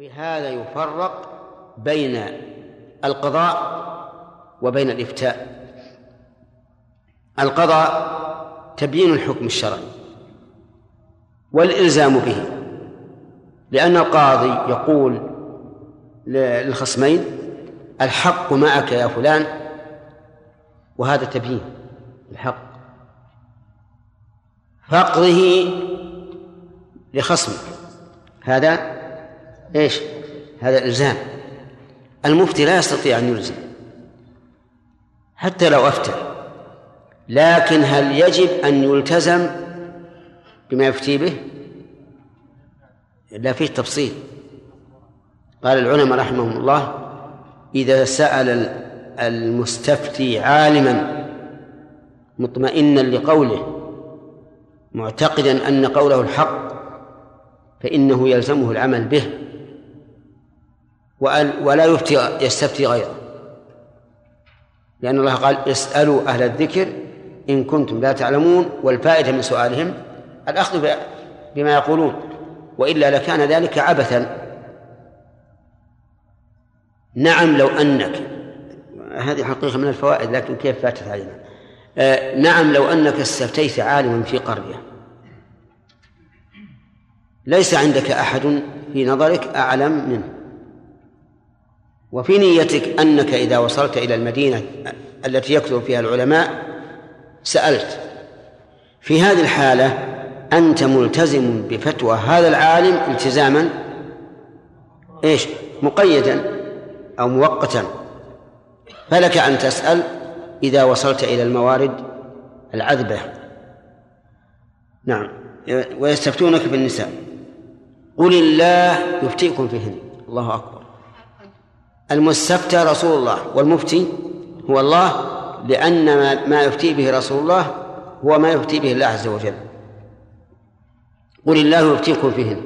وبهذا يفرق بين القضاء وبين الإفتاء. القضاء تبيين الحكم الشرعي والإلزام به لأن القاضي يقول للخصمين الحق معك يا فلان وهذا تبيين الحق. فاقضه لخصمك هذا إيش؟ هذا إلزام. المفتي لا يستطيع أن يلزم. حتى لو أفتى. لكن هل يجب أن يلتزم بما يفتي به؟ لا فيه تفصيل. قال العلماء رحمهم الله إذا سأل المستفتي عالما مطمئنا لقوله معتقدا أن قوله الحق فإنه يلزمه العمل به. ولا يفتي يستفتي غيره. لأن الله قال اسألوا أهل الذكر إن كنتم لا تعلمون والفائدة من سؤالهم الأخذ بما يقولون. وإلا لكان ذلك عبثا. نعم لو أنك هذه حقيقة من الفوائد لكن كيف فاتت علينا؟ آه نعم لو أنك استفتيت عالما في قرية. ليس عندك أحد في نظرك أعلم منه. وفي نيتك أنك إذا وصلت إلى المدينة التي يكثر فيها العلماء سألت. في هذه الحالة أنت ملتزم بفتوى هذا العالم التزاما؟ إيش مقيدا أو مؤقتا؟ فلك أن تسأل إذا وصلت إلى الموارد العذبة. نعم. ويستفتونك بالنساء. قل الله يفتيكم فيهن. الله أكبر. المستفتى رسول الله والمفتي هو الله لأن ما يفتي به رسول الله هو ما يفتي به الله عز وجل. قل الله يفتيكم فيهن.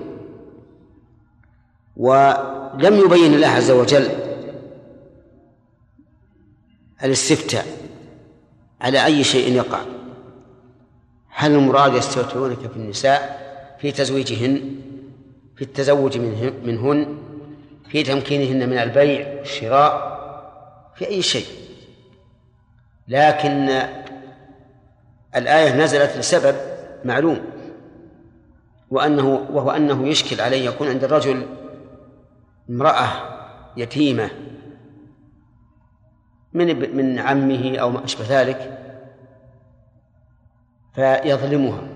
ولم يبين الله عز وجل الاستفتاء على أي شيء يقع. هل المراد يستفتونك في النساء في تزويجهن في التزوج منهن؟ في تمكينهن من البيع والشراء في أي شيء. لكن الآية نزلت لسبب معلوم وأنه وهو أنه يشكل عليه يكون عند الرجل امرأة يتيمة من من عمه أو ما أشبه ذلك فيظلمها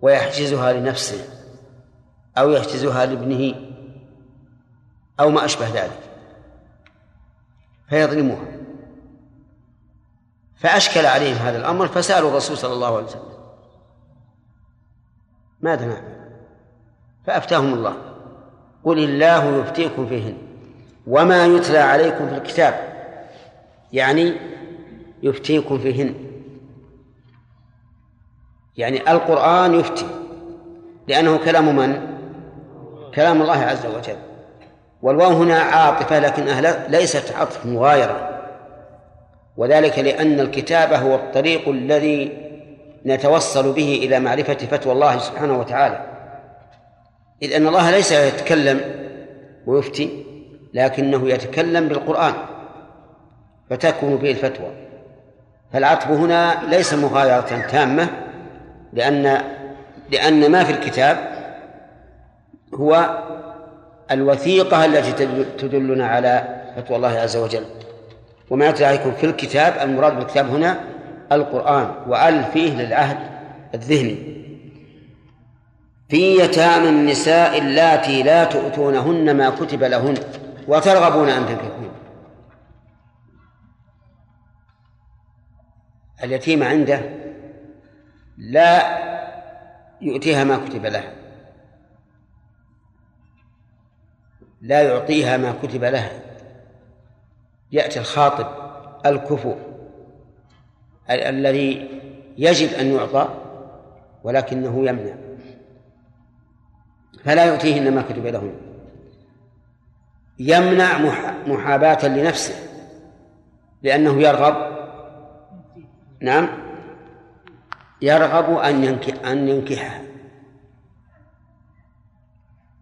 ويحجزها لنفسه أو يحجزها لابنه. أو ما أشبه ذلك. فيظلمها فأشكل عليهم هذا الأمر فسألوا الرسول صلى الله عليه وسلم. ماذا نعمل فأفتاهم الله. قل الله يفتيكم فيهن وما يتلى عليكم في الكتاب. يعني يفتيكم فيهن. يعني القرآن يفتي لأنه كلام من؟ كلام الله عز وجل. والواو هنا عاطفة لكن أهل ليست عطف مغايرة. وذلك لأن الكتابة هو الطريق الذي نتوصل به إلى معرفة فتوى الله سبحانه وتعالى. إذ أن الله ليس يتكلم ويفتي لكنه يتكلم بالقرآن فتكون به الفتوى. فالعطف هنا ليس مغايرة تامة لأن لأن ما في الكتاب هو الوثيقة التي تدلنا على فتوى الله عز وجل. وما يتلى عليكم في الكتاب المراد بالكتاب هنا القرآن وأل فيه للعهد الذهني. في يتامى النساء اللاتي لا تؤتونهن ما كتب لهن وترغبون أن تنكحون. اليتيم عنده لا يؤتيها ما كتب لها لا يعطيها ما كتب لها. يأتي الخاطب الكفو الذي يجب أن يعطى ولكنه يمنع. فلا يؤتيهن ما كتب لهن. يمنع محاباة لنفسه لأنه يرغب. نعم. يرغب أن ينكح أن ينكحها.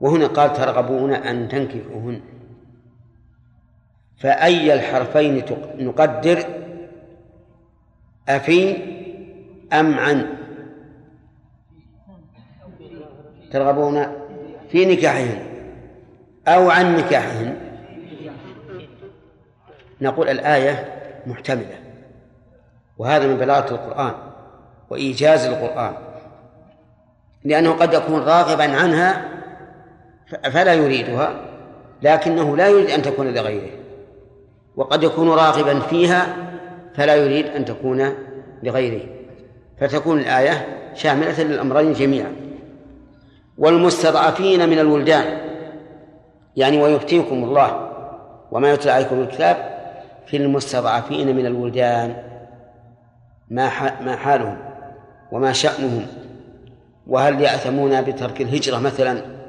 وهنا قال ترغبون أن تنكحوهن. فأي الحرفين نقدر أفي أم عن؟ ترغبون في نكاحهن أو عن نكاحهن. نقول الآية محتملة وهذا من بلاغة القرآن وإيجاز القرآن لأنه قد يكون راغبا عنها فلا يريدها لكنه لا يريد أن تكون لغيره. وقد يكون راغبا فيها فلا يريد أن تكون لغيره. فتكون الآية شاملة للأمرين جميعا. والمستضعفين من الولدان يعني ويفتيكم الله وما يتلى عليكم الكتاب في المستضعفين من الولدان ما ما حالهم وما شأنهم. وهل يأثمون بترك الهجرة مثلا؟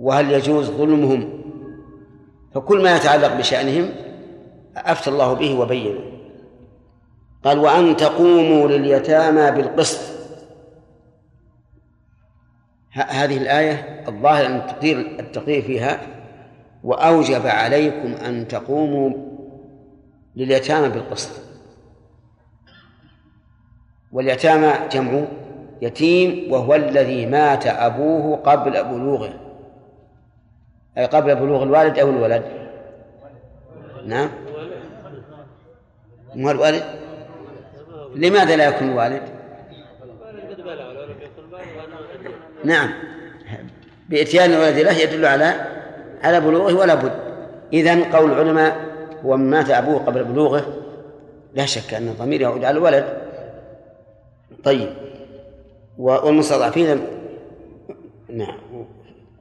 وهل يجوز ظلمهم؟ فكل ما يتعلق بشأنهم أفتى الله به وبينه. قال وأن تقوموا لليتامى بالقسط. هذه الآية الظاهر أن التقدير التقدير فيها وأوجب عليكم أن تقوموا لليتامى بالقسط. واليتامى جمع يتيم وهو الذي مات أبوه قبل بلوغه. قبل بلوغ الوالد أو الولد؟ نعم. مو الوالد لماذا لا يكون الوالد نعم. بإتيان الولد له يدل على على بلوغه ولا بد. إذن قول العلماء هو مات أبوه قبل بلوغه لا شك أن الضمير يعود على الولد. طيب. والمستضعفين؟ نعم.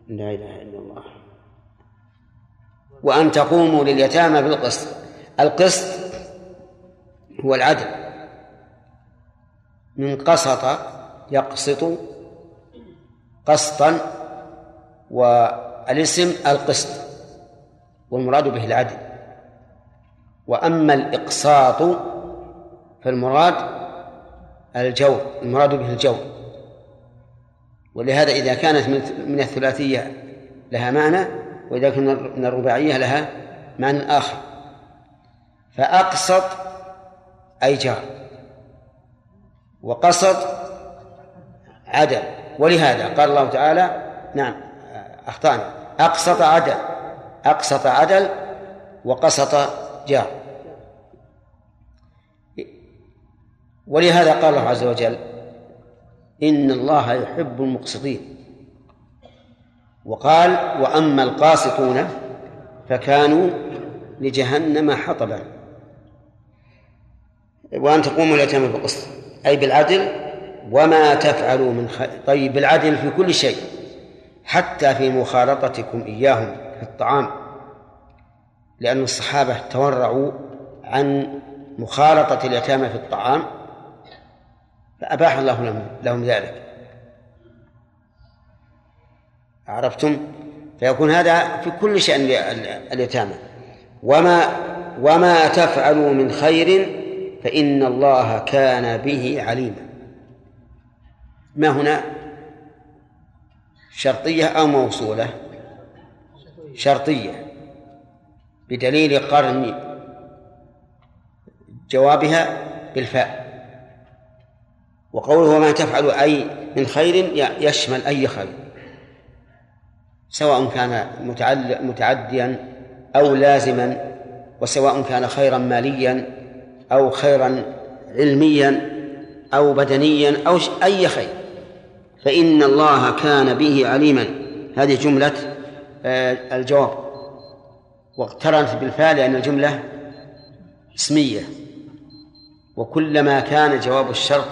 لا إله إلا الله. وأن تقوموا لليتامى بالقسط. القسط هو العدل. من قسط يقسط قسطا والاسم القسط والمراد به العدل. وأما الإقساط فالمراد الجور المراد به الجور ولهذا إذا كانت من الثلاثية لها معنى وإذا من الرباعية لها معنى آخر. فأقسط أي جار. وقسط عدل. ولهذا قال الله تعالى نعم أخطأنا. أقسط عدل. أقسط عدل وقسط جار. ولهذا قال الله عز وجل إن الله يحب المقسطين. وقال وأما القاسطون فكانوا لجهنم حطبا. وأن تقوموا اليتامى بالقسط أي بالعدل وما تفعلوا من خير. طيب بالعدل في كل شيء حتى في مخالطتكم إياهم في الطعام. لأن الصحابة تورعوا عن مخالطة اليتامى في الطعام فأباح الله لهم, لهم ذلك. عرفتم؟ فيكون هذا في كل شأن اليتامى. وما وما تفعلوا من خير فإن الله كان به عليما. ما هنا؟ شرطية أو موصولة؟ شرطية. بدليل قرن جوابها بالفاء. وقوله وما تفعل أي من خير يشمل أي خير. سواء كان متعديا أو لازما وسواء كان خيرا ماليا أو خيرا علميا أو بدنيا أو أي خير. فإن الله كان به عليما. هذه جملة آه، الجواب. واقترنت بالفعل لأن الجملة اسمية. وكلما كان جواب الشرط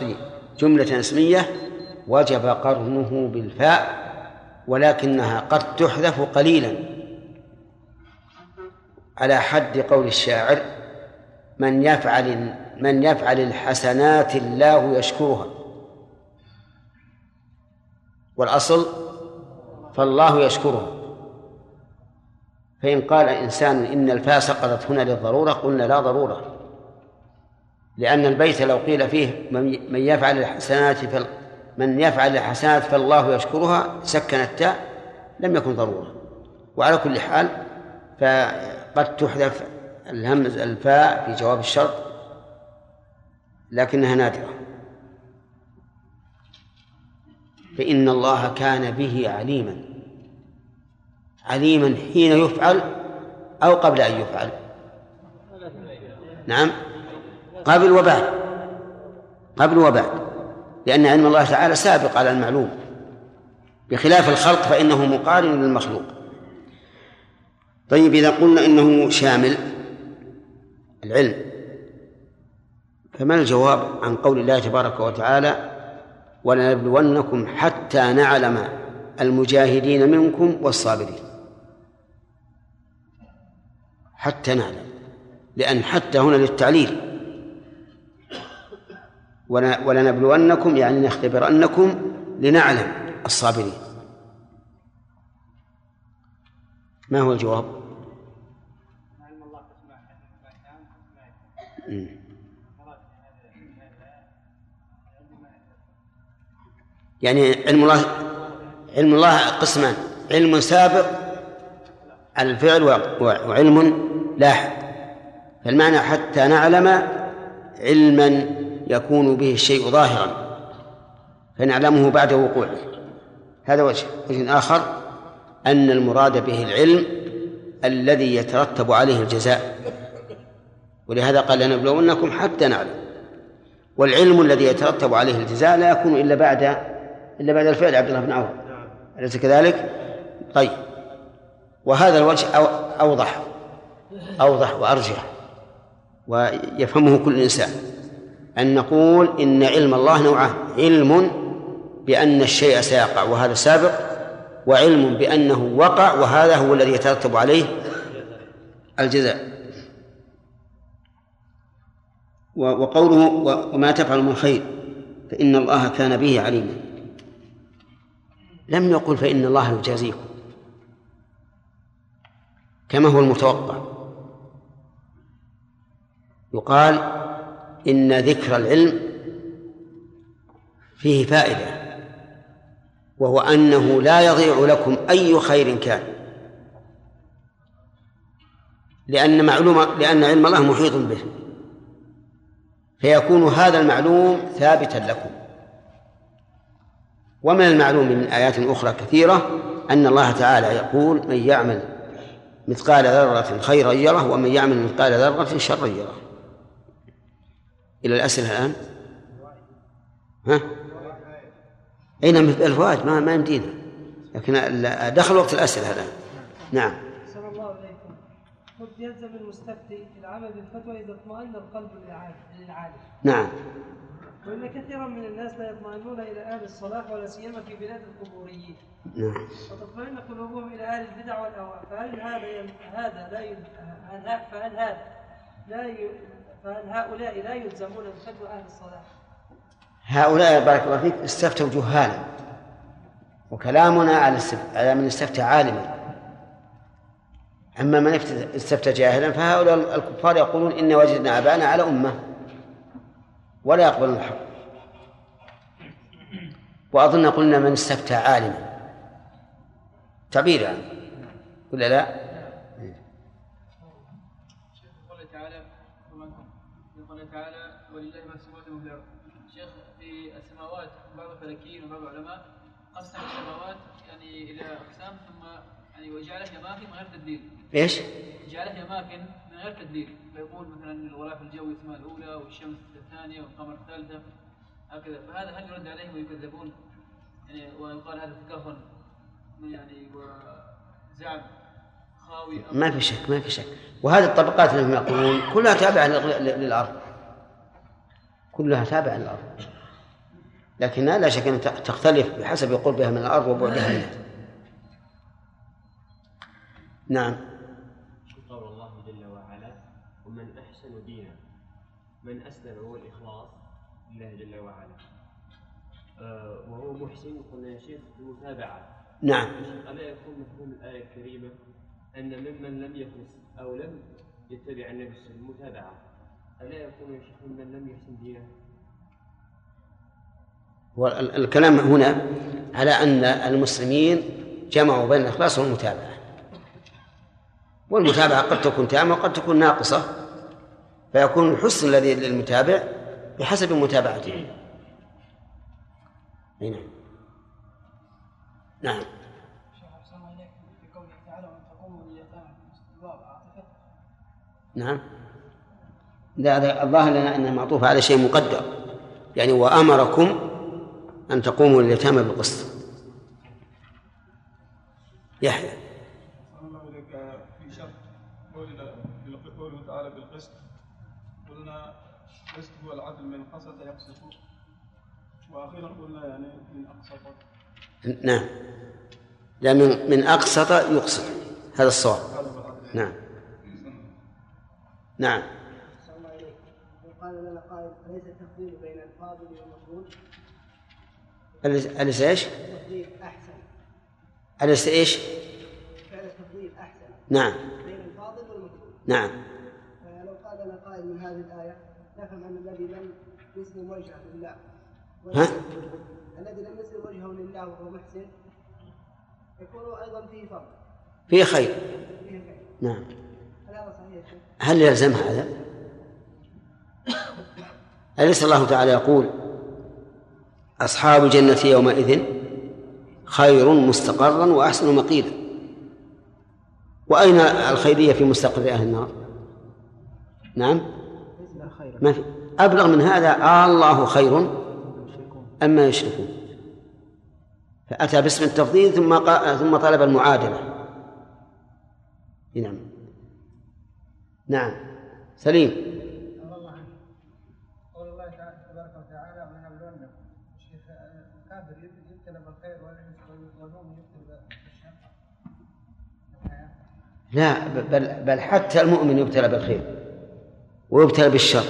جملة اسمية وجب قرنه بالفاء. ولكنها قد تحذف قليلا. على حد قول الشاعر من يفعل من يفعل الحسنات الله يشكرها. والأصل فالله يشكره فإن قال إنسان إن الفاء سقطت هنا للضرورة قلنا لا ضرورة. لأن البيت لو قيل فيه من يفعل الحسنات من يفعل الحسنات فالله يشكرها سكن التاء لم يكن ضرورة. وعلى كل حال فقد تحذف الهمز الفاء في جواب الشرط لكنها نادرة. فإن الله كان به عليما. عليما حين يفعل أو قبل أن يفعل. نعم. قبل وبعد. قبل وبعد. لأن علم الله تعالى سابق على المعلوم. بخلاف الخلق فإنه مقارن للمخلوق. طيب إذا قلنا إنه شامل العلم فما الجواب عن قول الله تبارك وتعالى ولنبلونكم حتى نعلم المجاهدين منكم والصابرين حتى نعلم لأن حتى هنا للتعليل ولنبلونكم يعني نختبرنكم لنعلم الصابرين. ما هو الجواب؟ يعني علم الله علم الله قسمان. علم سابق على الفعل وعلم لاحق. فالمعنى حتى نعلم علما يكون به الشيء ظاهرا فنعلمه بعد وقوعه. هذا وجه. وجه آخر أن المراد به العلم الذي يترتب عليه الجزاء. ولهذا قال لنبلونكم حتى نعلم. والعلم الذي يترتب عليه الجزاء لا يكون إلا بعد إلا بعد الفعل عبد الله بن عوف. أليس كذلك؟ طيب. وهذا الوجه أوضح. أوضح وأرجح. ويفهمه كل إنسان. أن نقول إن علم الله نوعان علم بأن الشيء سيقع وهذا سابق وعلم بأنه وقع وهذا هو الذي يترتب عليه الجزاء. وقوله وما تفعل من خير فإن الله كان به عليما. لم يقل فإن الله يجازيكم كما هو المتوقع. يقال إن ذكر العلم فيه فائدة وهو أنه لا يضيع لكم أي خير كان. لأن معلومة لأن علم الله محيط به. فيكون هذا المعلوم ثابتا لكم. ومن المعلوم من آيات أخرى كثيرة أن الله تعالى يقول من يعمل مثقال ذرة خيرا يره ومن يعمل مثقال ذرة شرا يره. إلى الأسئلة الآن؟ ها؟ أين الفوائد ما ما يمدينا. لكن دخل وقت الأسئلة الآن نعم. الله عليكم قد يلزم المستفتي العمل بالفتوى إذا اطمأن القلب للعالم نعم. وإن كثيرا من الناس لا يطمئنون إلى أهل الصلاح ولا سيما في بلاد القبوريين. نعم. وتطمئن قلوبهم إلى أهل البدع والأهواء فهل هذا هذا لا. فهل هذا لا هؤلاء لا يلزمون بفتوى أهل الصلاح؟ هؤلاء بارك الله فيك استفتوا جهالا وكلامنا على على من استفتى عالما أما من استفتى جاهلا فهؤلاء الكفار يقولون إن وجدنا آباءنا على أمة ولا يقبلون الحق وأظن قلنا من استفتى عالما تعبير يعني ولا لا؟ تعالى تعالى ولله ما الأرض شيخ في السماوات الفلكيين وبعض العلماء قسم السماوات يعني إلى أقسام ثم يعني وجعلها اماكن من غير تدليل. إيش؟ جعلها اماكن من غير تدليل فيقول مثلا الغلاف الجوي اسمها الأولى والشمس الثانية والقمر الثالثة هكذا فهذا هل يرد عليهم ويكذبون؟ يعني ويقال هذا تكهن يعني وزعم خاوي ما في شك ما في شك وهذه الطبقات اللي هم يقولون كلها تابعة للأرض كلها تابعة للأرض لكنها لا شك أن تختلف بحسب قربها من الأرض وبعدها منها نعم. قول الله جل وعلا. ومن أحسن دينا. من أسلم هو الإخلاص لله جل وعلا. آه وهو محسن قلنا يا شيخ المتابعة نعم. ألا يكون مفهوم الآية الكريمة أن ممن لم يخلص أو لم يتبع النبي صلى الله عليه وسلم المتابعة ألا يكون يا شيخ من لم يحسن دينه؟ الكلام هنا على أن المسلمين جمعوا بين الإخلاص والمتابعة. والمتابعة قد تكون تامة وقد تكون ناقصة فيكون الحسن الذي للمتابع بحسب متابعته. نعم. نعم. نعم. لا الظاهر لنا انه معطوف على شيء مقدر. يعني وأمركم أن تقوموا لليتامى بالقسط. يحيى. في شرط قوله تعالى بالقسط قلنا القسط هو العدل من قسط يقسط. وأخيرا قلنا يعني من أقسط. نعم. لا من من أقسط يقسط. هذا الصواب. نعم. نعم قال لنا قائل أليس التفضيل بين الفاضل والمفضول؟ أليس أحسن. أليس أحسن. نعم. بين الفاضل والمفضول نعم. فلو قال لنا قائل من هذه الآية نفهم أن الذي لم يسلم وجهه لله ها؟ الذي لم يسلم وجهه لله وهو محسن يكون أيضا فيه فضل. فيه خير. فيه خير. نعم. هل هذا صحيح؟ هل يلزم هذا؟ أليس الله تعالى يقول أصحاب الجنة يومئذ خير مستقرا وأحسن مقيلا. وأين الخيرية في مستقر أهل النار؟ نعم. ما في؟ أبلغ من هذا آه الله خير أما يشركون. فأتى باسم التفضيل ثم قا... ثم طلب المعادلة. نعم. نعم. سليم قول الله تبارك وتعالى ونبلونكم الشيخ الكافر يبتلى بالخير والمؤمن يبتلى بالشر لا بل بل حتى المؤمن يبتلى بالخير ويبتلى بالشر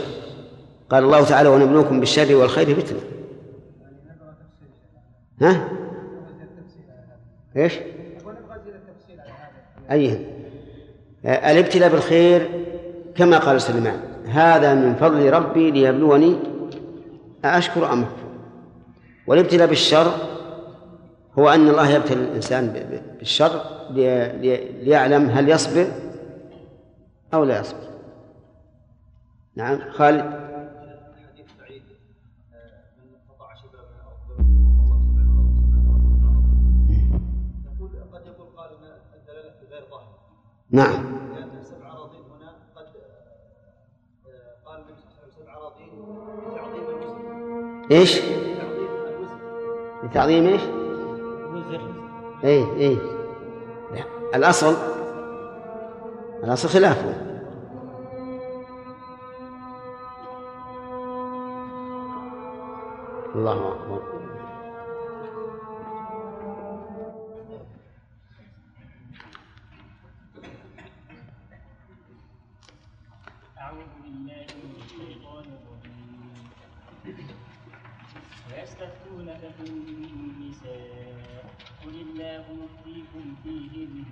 قال الله تعالى ونبلوكم بالشر والخير فتنة ها؟ إيش؟ أيها الابتلاء بالخير كما قال سليمان هذا من فضل ربي ليبلوني أأشكر أم أكفر والابتلاء بالشر هو أن الله يبتلي الإنسان بالشر ليعلم هل يصبر أو لا يصبر نعم خالد نعم لأن سبع اراضين هنا قد قال النبي صلى الله عليه وسلم سبع اراضين لتعظيم الوزن إيش؟ تعظيم الوزن لتعظيم إيش؟ اي اي لا. الأصل الأصل خلافه الله أكبر فيهن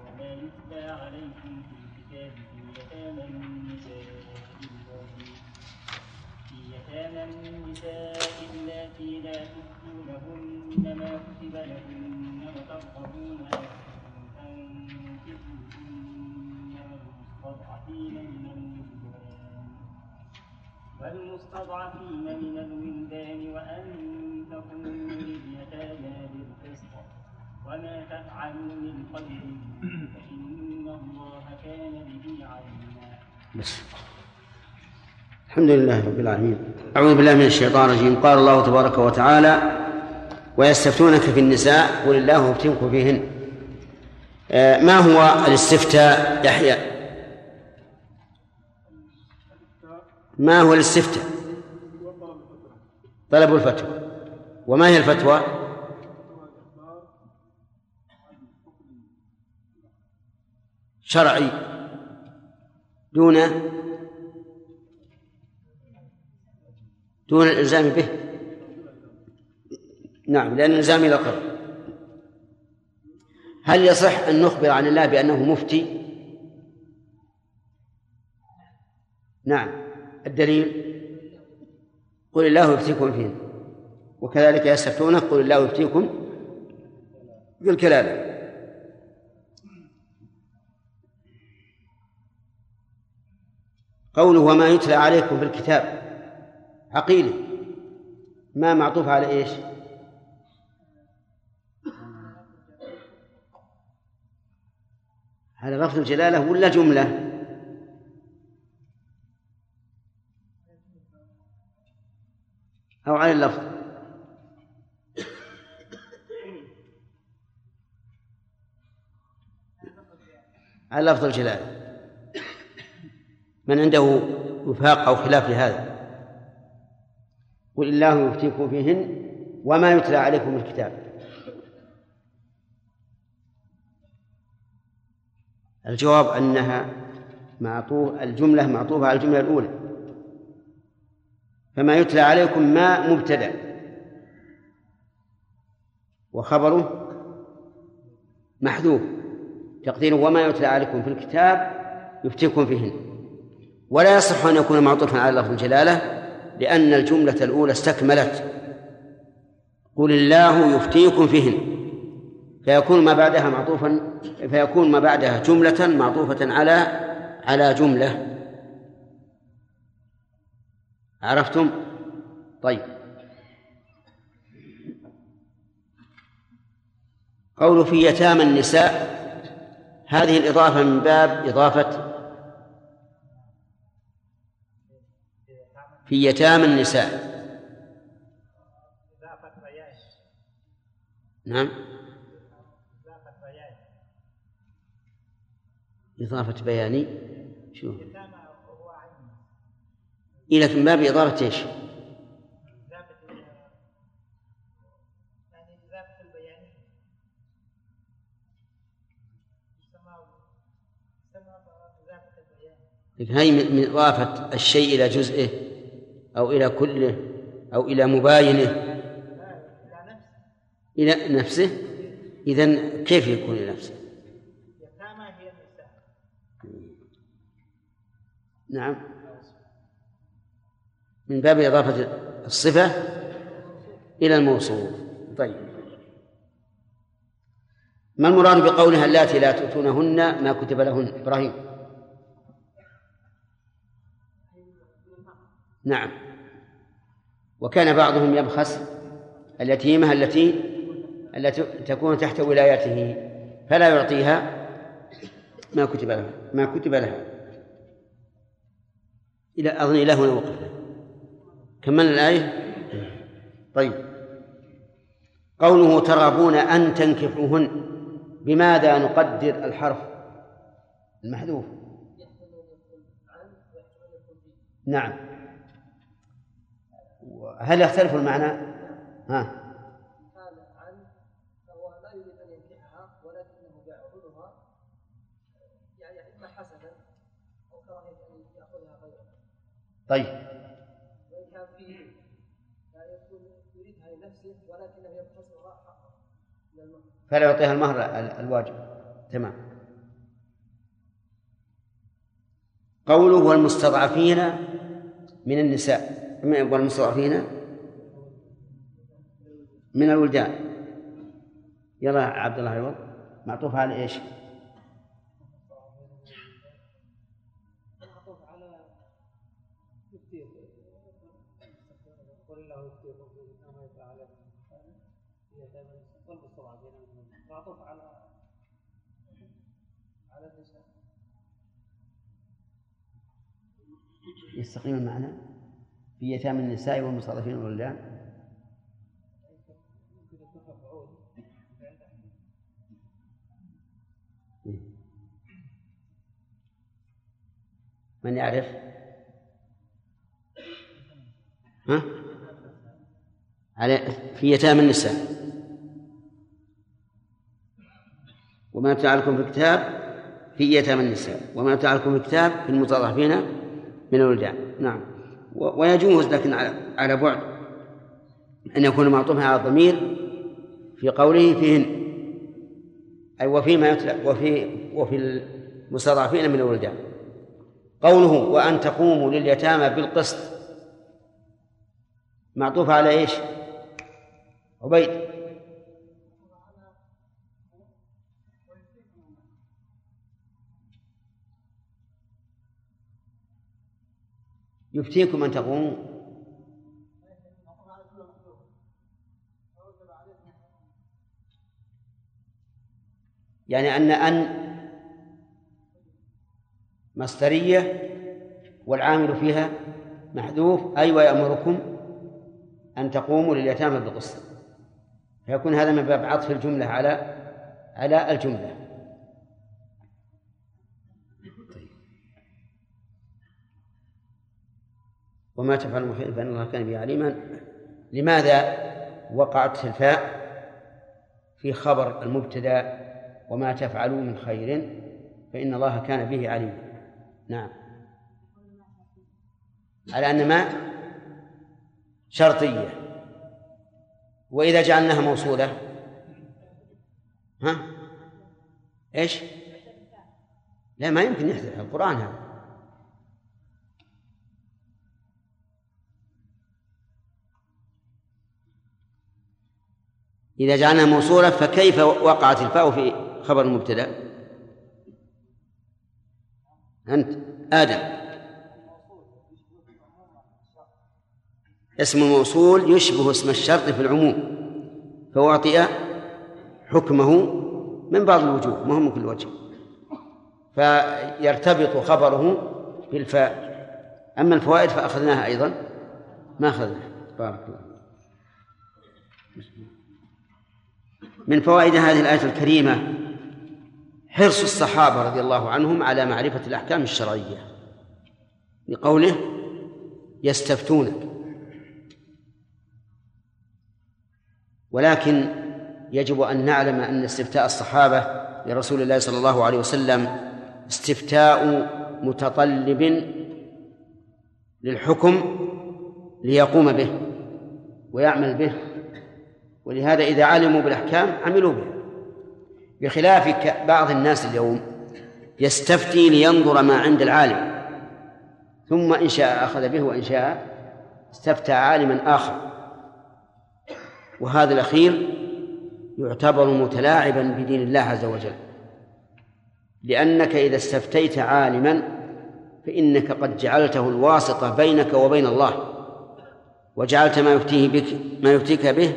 وما يتلى عليكم في الكتاب في يتامى النساء يتامى النساء اللاتي لا تؤتونهن ما كتب لهن وترغبون أن تنكحوهن والمستضعفين من الولدان والمستضعفين من الولدان وأن تقوموا لليتامى بالقسط وما تفعلوا من خير فإن الله كان به عليما بس الحمد لله رب العالمين. أعوذ بالله من الشيطان الرجيم. قال الله تبارك وتعالى ويستفتونك في النساء قل الله يفتنكم فيهن. آه، ما هو الاستفتاء يحيى؟ ما هو الاستفتاء؟ طلب الفتوى. وما هي الفتوى؟ شرعي دون دون الإلزام به. نعم لأن الإلزام إلى قبل. هل يصح أن نخبر عن الله بأنه مفتي؟ نعم. الدليل قل الله يفتيكم فيه. وكذلك يستفتونك قل الله يفتيكم بالكلام. قوله وما يتلى عليكم في الكتاب عقيلة ما معطوف على إيش؟ على لفظ الجلالة ولا جملة؟ أو على اللفظ على لفظ الجلالة من عنده وفاق أو خلاف لهذا. قل الله يفتيكم فيهن وما يتلى عليكم الكتاب. الجواب أنها معطوف الجملة معطوفة على الجملة الأولى. فما يتلى عليكم ما مبتدأ. وخبره محذوف. تقديره وما يتلى عليكم في الكتاب يفتيكم فيهن. ولا يصح أن يكون معطوفا على لفظ الجلالة لأن الجملة الأولى استكملت. قل الله يفتيكم فيهن. فيكون ما بعدها معطوفا فيكون ما بعدها جملة معطوفة على على جملة. عرفتم؟ طيب. قول في يتامى النساء هذه الإضافة من باب إضافة في يتامى النساء. نعم. إضافة بياني شو؟ إيه لكن باب إضافة إيش؟ هي من إضافة الشيء إلى جزئه أو إلى كله أو إلى مباينه. إلى نفسه. إذا كيف يكون إلى نفسه؟ نعم. من باب إضافة الصفة إلى الموصوف. طيب. ما المراد بقولها اللاتي لا تؤتونهن ما كتب لهن؟ إبراهيم. نعم. وكان بعضهم يبخس اليتيمة التي التي تكون تحت ولايته فلا يعطيها ما كتب لها ما كتب لها. إلى أظن إلى هنا وقفنا. كملنا الآية؟ طيب. قوله ترغبون أن تنكحوهن بماذا نقدر الحرف؟ المحذوف. نعم. هل يختلف المعنى؟ ها. يعني طيب. وإن كان فيه لا يكون يريدها لنفسه ولكنه يبتسمها حقا فلا يعطيها المهر ال- الواجب. تمام. قوله والمستضعفين من النساء. والمستضعفين من الولدان. يلا عبد الله عوض معطوف على إيش؟ معطوف على يستقيم المعنى؟ في يتامى النساء والمستضعفين من الولدان يمكن يكون مفعول من يعرف؟ ها؟ على في يتامى النساء. وما تعلكم في الكتاب؟ في يتامى النساء. وما تعلكم في الكتاب؟ في المتضعفين من الولدان. نعم. ويجوز لكن على بعد أن يكون معطوفا على الضمير في قوله فيهن أي وفيما يتلى وفي وفي المستضعفين من الولدان قوله وأن تقوموا لليتامى بالقسط معطوف على إيش؟ عبيد يفتيكم أن تقوموا يعني أن أن مصدرية والعامل فيها محذوف أي ويأمركم أن تقوموا لليتامى بالقسط. فيكون هذا من باب عطف الجملة على على الجملة. وما تفعل خير فإن الله كان به عليما. لماذا وقعت الفاء؟ في خبر المبتدأ وما تفعلوا من خير فإن الله كان به عليما نعم. على أن ما؟ شرطية. وإذا جعلناها موصولة؟ ها؟ إيش؟ لا ما يمكن يحدث القرآن هذا. إذا جعلناها موصولة فكيف وقعت الفاء في خبر المبتدأ؟ أنت آدم. اسم الموصول يشبه اسم الشرط في العموم فأعطي حكمه من بعض الوجوه ما هو من كل وجه. فيرتبط خبره بالفاء. أما الفوائد فأخذناها أيضا. ما أخذناها. بارك الله من فوائد هذه الآية الكريمة حرص الصحابة رضي الله عنهم على معرفة الأحكام الشرعية. لقوله يستفتونك. ولكن يجب أن نعلم أن استفتاء الصحابة لرسول الله صلى الله عليه وسلم استفتاء متطلب للحكم ليقوم به ويعمل به. ولهذا إذا علموا بالأحكام عملوا به بخلاف بعض الناس اليوم يستفتي لينظر ما عند العالم ثم إن شاء أخذ به وإن شاء استفتى عالما آخر. وهذا الأخير يعتبر متلاعبا بدين الله عز وجل. لأنك إذا استفتيت عالما فإنك قد جعلته الواسطة بينك وبين الله وجعلت ما يفتيه بك ما يفتيك به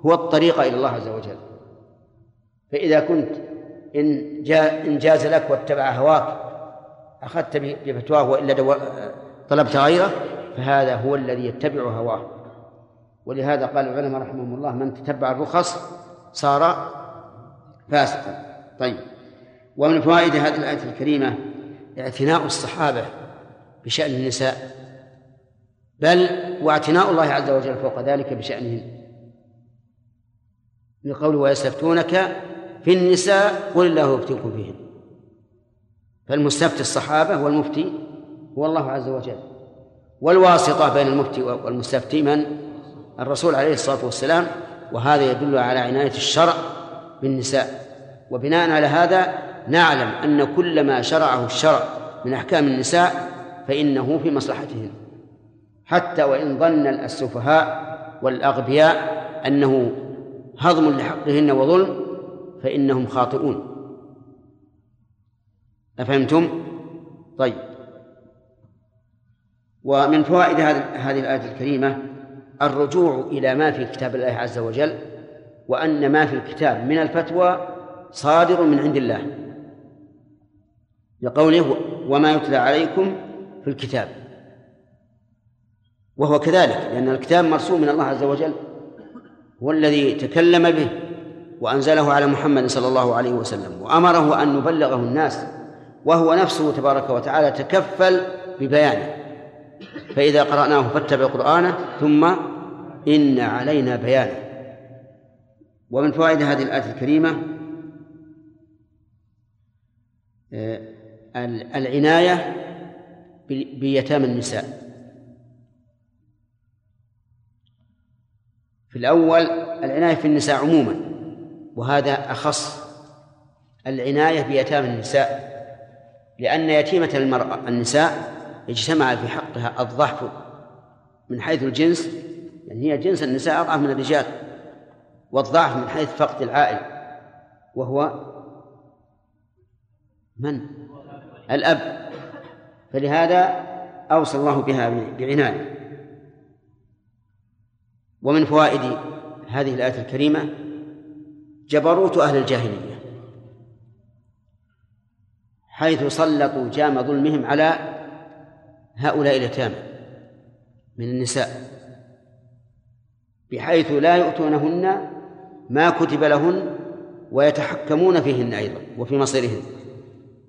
هو الطريق إلى الله عز وجل. فإذا كنت إن جاء إن جاز لك واتبع هواك أخذت بفتواه وإلا. طلبت غيره فهذا هو الذي يتبع هواه. ولهذا قال العلماء رحمهم الله من تتبع الرخص صار فاسقا. طيب. ومن فوائد هذه الآية الكريمة اعتناء الصحابة بشأن النساء. بل واعتناء الله عز وجل فوق ذلك بشأنهن. لقوله ويستفتونك في النساء قل الله يفتيكم فيهن فالمستفتي الصحابة والمفتي هو الله عز وجل. والواسطة بين المفتي والمستفتي من؟ الرسول عليه الصلاة والسلام. وهذا يدل على عناية الشرع بالنساء. وبناء على هذا نعلم أن كل ما شرعه الشرع من أحكام النساء فإنه في مصلحتهن. حتى وإن ظن السفهاء والأغبياء أنه هضم لحقهن وظلم فإنهم خاطئون. أفهمتم؟ طيب. ومن فوائد هذه الآية الكريمة الرجوع إلى ما في كتاب الله عز وجل وأن ما في الكتاب من الفتوى صادر من عند الله. لقوله وما يتلى عليكم في الكتاب. وهو كذلك لأن الكتاب مرسوم من الله عز وجل. هو الذي تكلم به وأنزله على محمد صلى الله عليه وسلم وأمره أن نبلغه الناس وهو نفسه تبارك وتعالى تكفل ببيانه. فإذا قرأناه فاتبع قرآنه ثم إن علينا بيانه. ومن فوائد هذه الآية الكريمة آه، العناية بيتامى النساء. في الأول العناية في النساء عموما وهذا أخص العناية بيتامى النساء لأن يتيمة المرأة النساء اجتمع في حقها الضعف من حيث الجنس يعني هي جنس النساء أضعف من الرجال والضعف من حيث فقد العائل وهو من؟ الأب فلهذا أوصى الله بها بعناية ومن فوائد هذه الآية الكريمة جبروت أهل الجاهلية حيث سلطوا جام ظلمهم على هؤلاء اليتامى من النساء بحيث لا يؤتونهن ما كتب لهن ويتحكمون فيهن أيضا وفي مصيرهن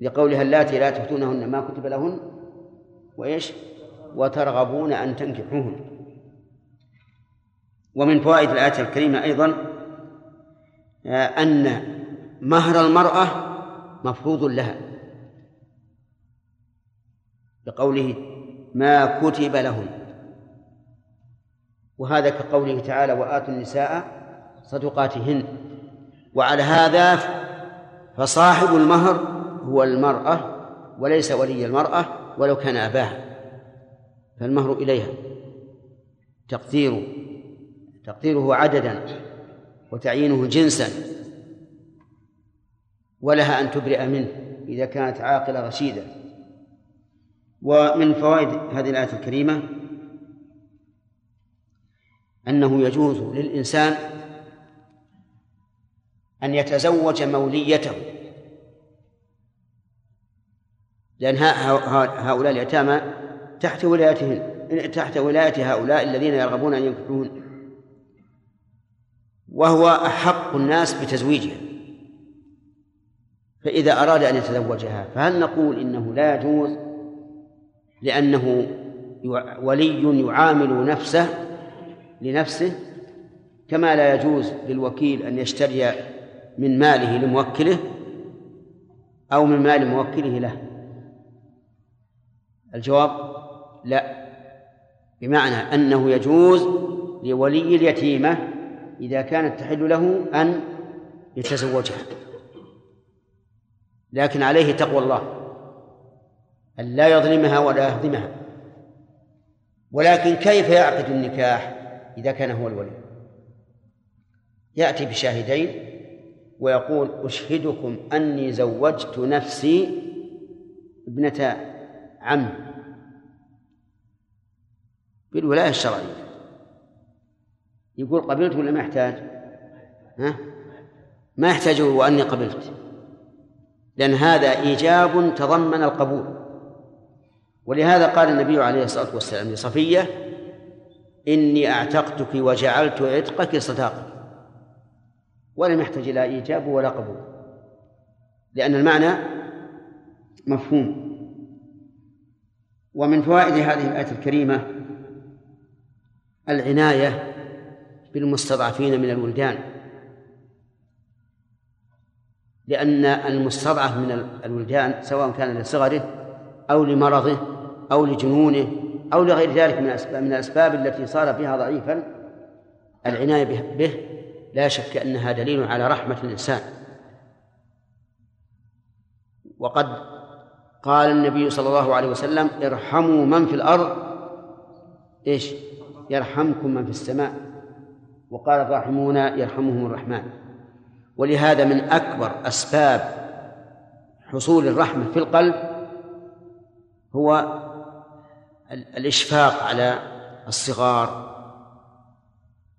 لقولها اللاتي لا تؤتونهن ما كتب لهن وإيش؟ وترغبون أن تنكحوهن. ومن فوائد الآية الكريمة أيضا آه، أن مهر المرأة مفروض لها. بقوله ما كتب لهن وهذا كقوله تعالى وآتوا النساء صدقاتهن. وعلى هذا فصاحب المهر هو المرأة وليس ولي المرأة ولو كان أباها. فالمهر إليها. تقديره تقديره عددا وتعيينه جنسا ولها أن تبرئ منه إذا كانت عاقلة رشيدة. ومن فوائد هذه الآية الكريمة أنه يجوز للإنسان أن يتزوج موليته لأن هؤلاء اليتامى تحت ولايتهن تحت ولاية هؤلاء الذين يرغبون أن ينكحون وهو أحق الناس بتزويجها فإذا أراد أن يتزوجها فهل نقول إنه لا يجوز؟ لأنه ولي يعامل نفسه لنفسه كما لا يجوز للوكيل أن يشتري من ماله لموكله أو من مال موكله له. الجواب لا بمعنى أنه يجوز لولي اليتيمة إذا كانت تحل له أن يتزوجها. لكن عليه تقوى الله أن لا يظلمها ولا يهضمها ولكن كيف يعقد النكاح إذا كان هو الولي؟ يأتي بشاهدين ويقول أشهدكم أني زوجت نفسي ابنة عم بالولاية الشرعية. يقول قبلت ولا ما يحتاج؟ ها؟ ما يحتاج وأني قبلت. لأن هذا إيجاب تضمن القبول. ولهذا قال النبي عليه الصلاة والسلام لصفية إني أعتقتك وجعلت عتقك صداقة ولم يحتج إلى إيجاب ولا قبول. لأن المعنى مفهوم. ومن فوائد هذه الآية الكريمة العناية بالمستضعفين من الولدان. لأن المستضعف من الولدان سواء كان لصغره أو لمرضه أو لجنونه أو لغير ذلك من الأسباب من الأسباب التي صار فيها ضعيفا العناية به لا شك أنها دليل على رحمة الإنسان. وقد قال النبي صلى الله عليه وسلم ارحموا من في الأرض. إيش؟ يرحمكم من في السماء. وقال الراحمون يرحمهم الرحمن. ولهذا من أكبر أسباب حصول الرحمة في القلب هو الإشفاق على الصغار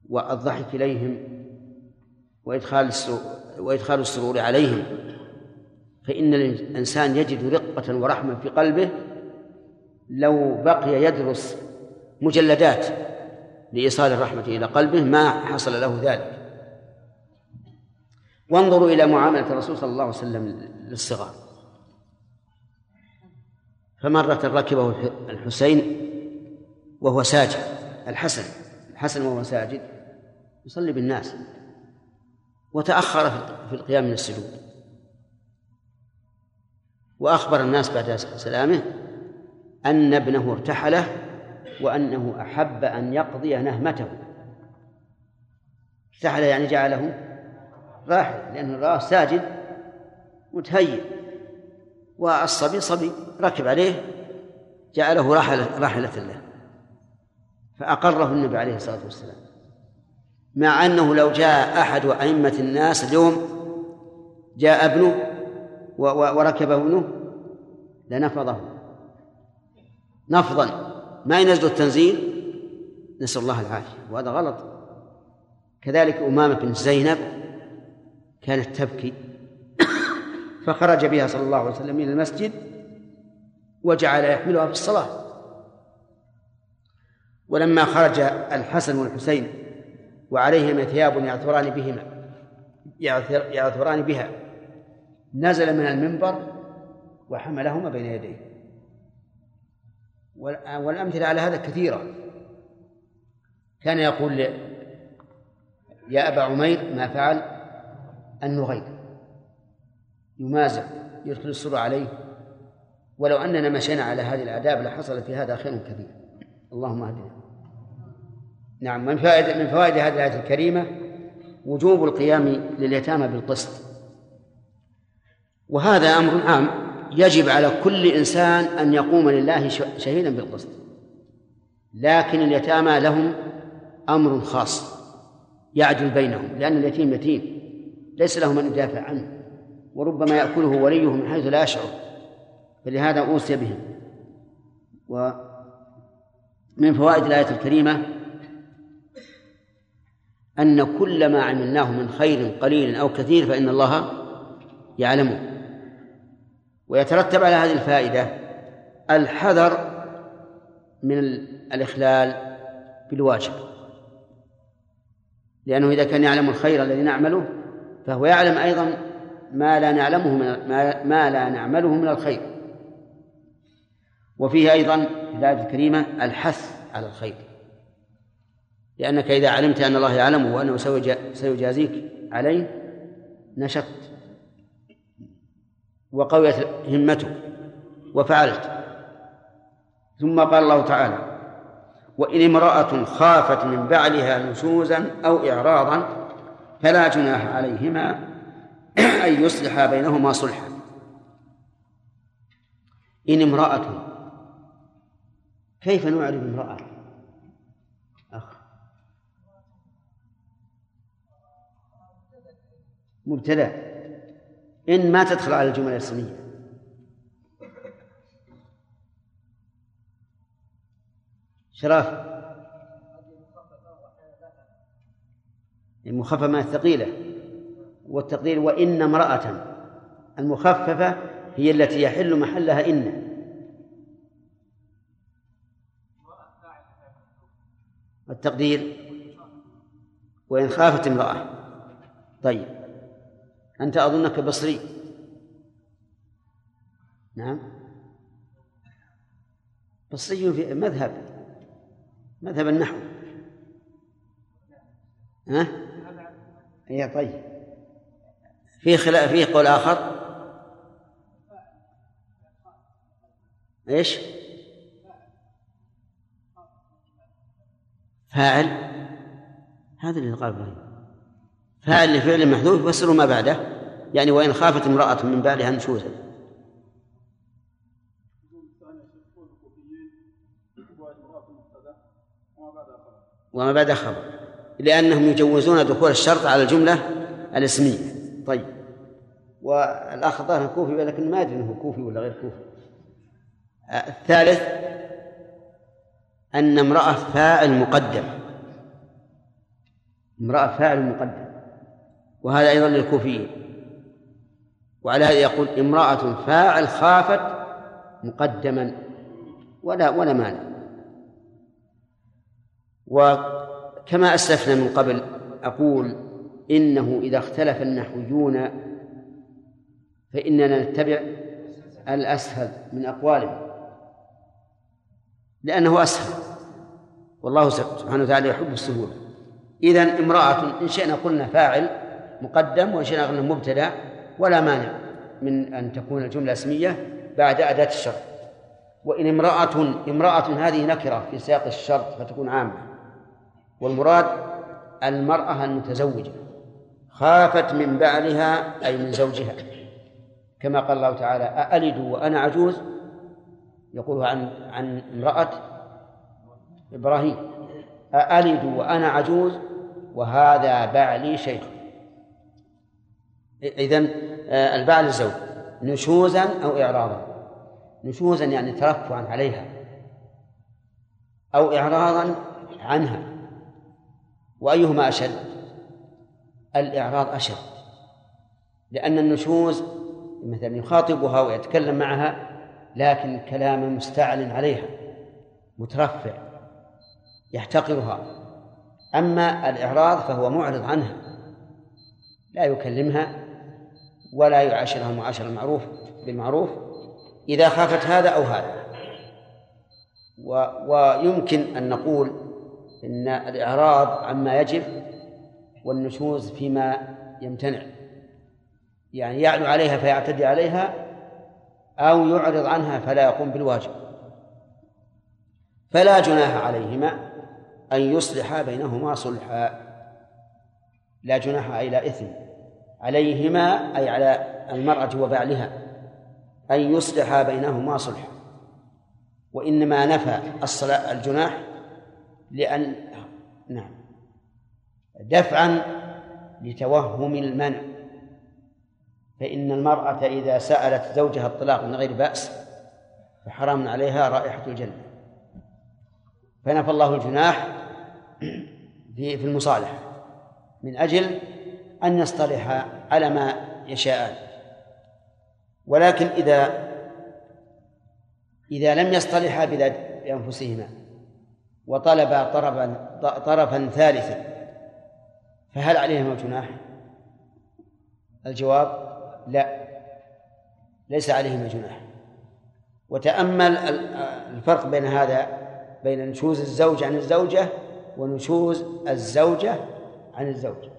والضحك إليهم وإدخال وإدخال السرور عليهم. فإن الإنسان يجد رقة ورحمة في قلبه لو بقي يدرس مجلدات لإيصال الرحمة إلى قلبه ما حصل له ذلك. وانظروا إلى معاملة الرسول صلى الله عليه وسلم للصغار. فمرة ركبه الحسين وهو ساجد الحسن الحسن وهو ساجد يصلي بالناس وتأخر في القيام من السجود. وأخبر الناس بعد سلامه أن ابنه ارتحله وأنه أحب أن يقضي نهمته. ارتحل يعني جعله راحل لأنه رآه ساجد متهيئ. والصبي صبي ركب عليه جعله راحلة راحلة له. فأقره النبي عليه الصلاة والسلام. مع أنه لو جاء أحد أئمة الناس اليوم جاء ابنه وركب ابنه لنفضه. نفضا. ما ينزل التنزيل؟ نسأل الله العافية. وهذا غلط. كذلك أمامة بنت زينب كانت تبكي. فخرج بها صلى الله عليه وسلم إلى المسجد وجعل يحملها في الصلاة. ولما خرج الحسن والحسين وعليهما ثياب يعثران بهما يعثران بها نزل من المنبر وحملهما بين يديه. والأمثلة على هذا كثيرة. كان يقول يا أبا عمير ما فعل؟ النغير يمازح يدخل السر عليه. ولو أننا مشينا على هذه الآداب لحصل في هذا خير كثير اللهم اهدنا. نعم من فائدة من فوائد هذه الآية الكريمة وجوب القيام لليتامى بالقسط. وهذا أمر عام. يجب على كل إنسان أن يقوم لله شهيدا بالقسط. لكن اليتامى لهم أمر خاص يعدل بينهم لأن اليتيم يتيم ليس له من يدافع عنه وربما يأكله وليه من حيث لا يشعر. فلهذا أوصي بهم ومن فوائد الآية الكريمة أن كل ما عملناه من خير قليل أو كثير فإن الله يعلمه. ويترتب على هذه الفائدة الحذر من الإخلال بالواجب. لأنه إذا كان يعلم الخير الذي نعمله فهو يعلم أيضا ما لا نعلمه من ما, ما لا نعمله من الخير. وفيه أيضا في الآية الكريمة الحث على الخير. لأنك إذا علمت أن الله يعلمه وأنه سيجازيك عليه نشطت. وقويت همتك وفعلت. ثم قال الله تعالى وإن امرأة خافت من بعلها نشوزا أو إعراضا فلا جناح عليهما أن يصلحا بينهما صلحا. إن امرأة كيف نعرف امرأة؟ أخ. مبتدأ إن ما تدخل على الجمل الاسمية شراف. المخففة من الثقيلة. والتقدير وإن امرأة. المخففة هي التي يحل محلها إن. التقدير. وإن خافت امرأة. طيب. أنت أظنك بصري. نعم. بصري في مذهب مذهب النحو. ها؟ هي طيب. في خلاف فيه قول آخر؟ إيش؟ فاعل. هذا اللي قال إبراهيم فاعل لفعل محذوف يفسر ما بعده. يعني وإن خافت امرأة من بعدها نشوزا. وما بعد خبر. لأنهم يجوزون دخول الشرط على الجملة الاسمية. طيب. والأخ ظاهر كوفي ولكن ما أدري أنه كوفي ولا غير كوفي. الثالث أن امرأة فاعل مقدم. امرأة فاعل مقدم. وهذا أيضا للكوفيين. وعلى هذا يقول امرأة فاعل خافت مقدما ولا ولا مانع. وكما أسلفنا من قبل أقول إنه إذا اختلف النحويون فإننا نتبع الأسهل من أقوالهم. لأنه أسهل. والله سبحانه وتعالى يحب السهولة. إذا امرأة إن شئنا قلنا فاعل مقدم شئنا قلنا مبتدأ ولا مانع من أن تكون الجملة اسمية بعد أداة الشرط. وإن امرأة امرأة هذه نكرة في سياق الشرط فتكون عامة. والمراد المرأة المتزوجة. خافت من بعلها أي من زوجها. كما قال الله تعالى أألد وأنا عجوز يقول عن عن امرأة إبراهيم. أألد وأنا عجوز وهذا بعلي شيخ إذن آه، البعل الزوج نشوزا أو إعراضا. نشوزا يعني ترفعا عليها أو إعراضا عنها. وأيهما أشد؟ الإعراض أشد لأن النشوز مثلا يخاطبها ويتكلم معها لكن كلام مستعل عليها مترفع يحتقرها. أما الإعراض فهو معرض عنها لا يكلمها ولا يعاشرها معاشر المعروف بالمعروف إذا خافت هذا أو هذا. و ويمكن أن نقول إن الإعراض عما يجب والنشوز فيما يمتنع. يعني يعلو عليها فيعتدي عليها أو يعرض عنها فلا يقوم بالواجب. فلا جناح عليهما أن يصلحا بينهما صلحا. لا جناح لا إثم. عليهما أي على المرأة وبعلها أن يصلحا بينهما صلحا وإنما نفى الصلاة الجناح لأن نعم دفعا لتوهم المنع. فإن المرأة إذا سألت زوجها الطلاق من غير بأس فحرام عليها رائحة الجنة. فنفى الله الجناح في المصالحة. من أجل أن يصطلحا على ما يشاءان ولكن إذا إذا لم يصطلحا بأنفسهما وطلبا طرفا طرفا ثالثا فهل عليهما جناح؟ الجواب لا ليس عليهما جناح. وتأمل الفرق بين هذا بين نشوز الزوج عن الزوجة ونشوز الزوجة عن الزوج.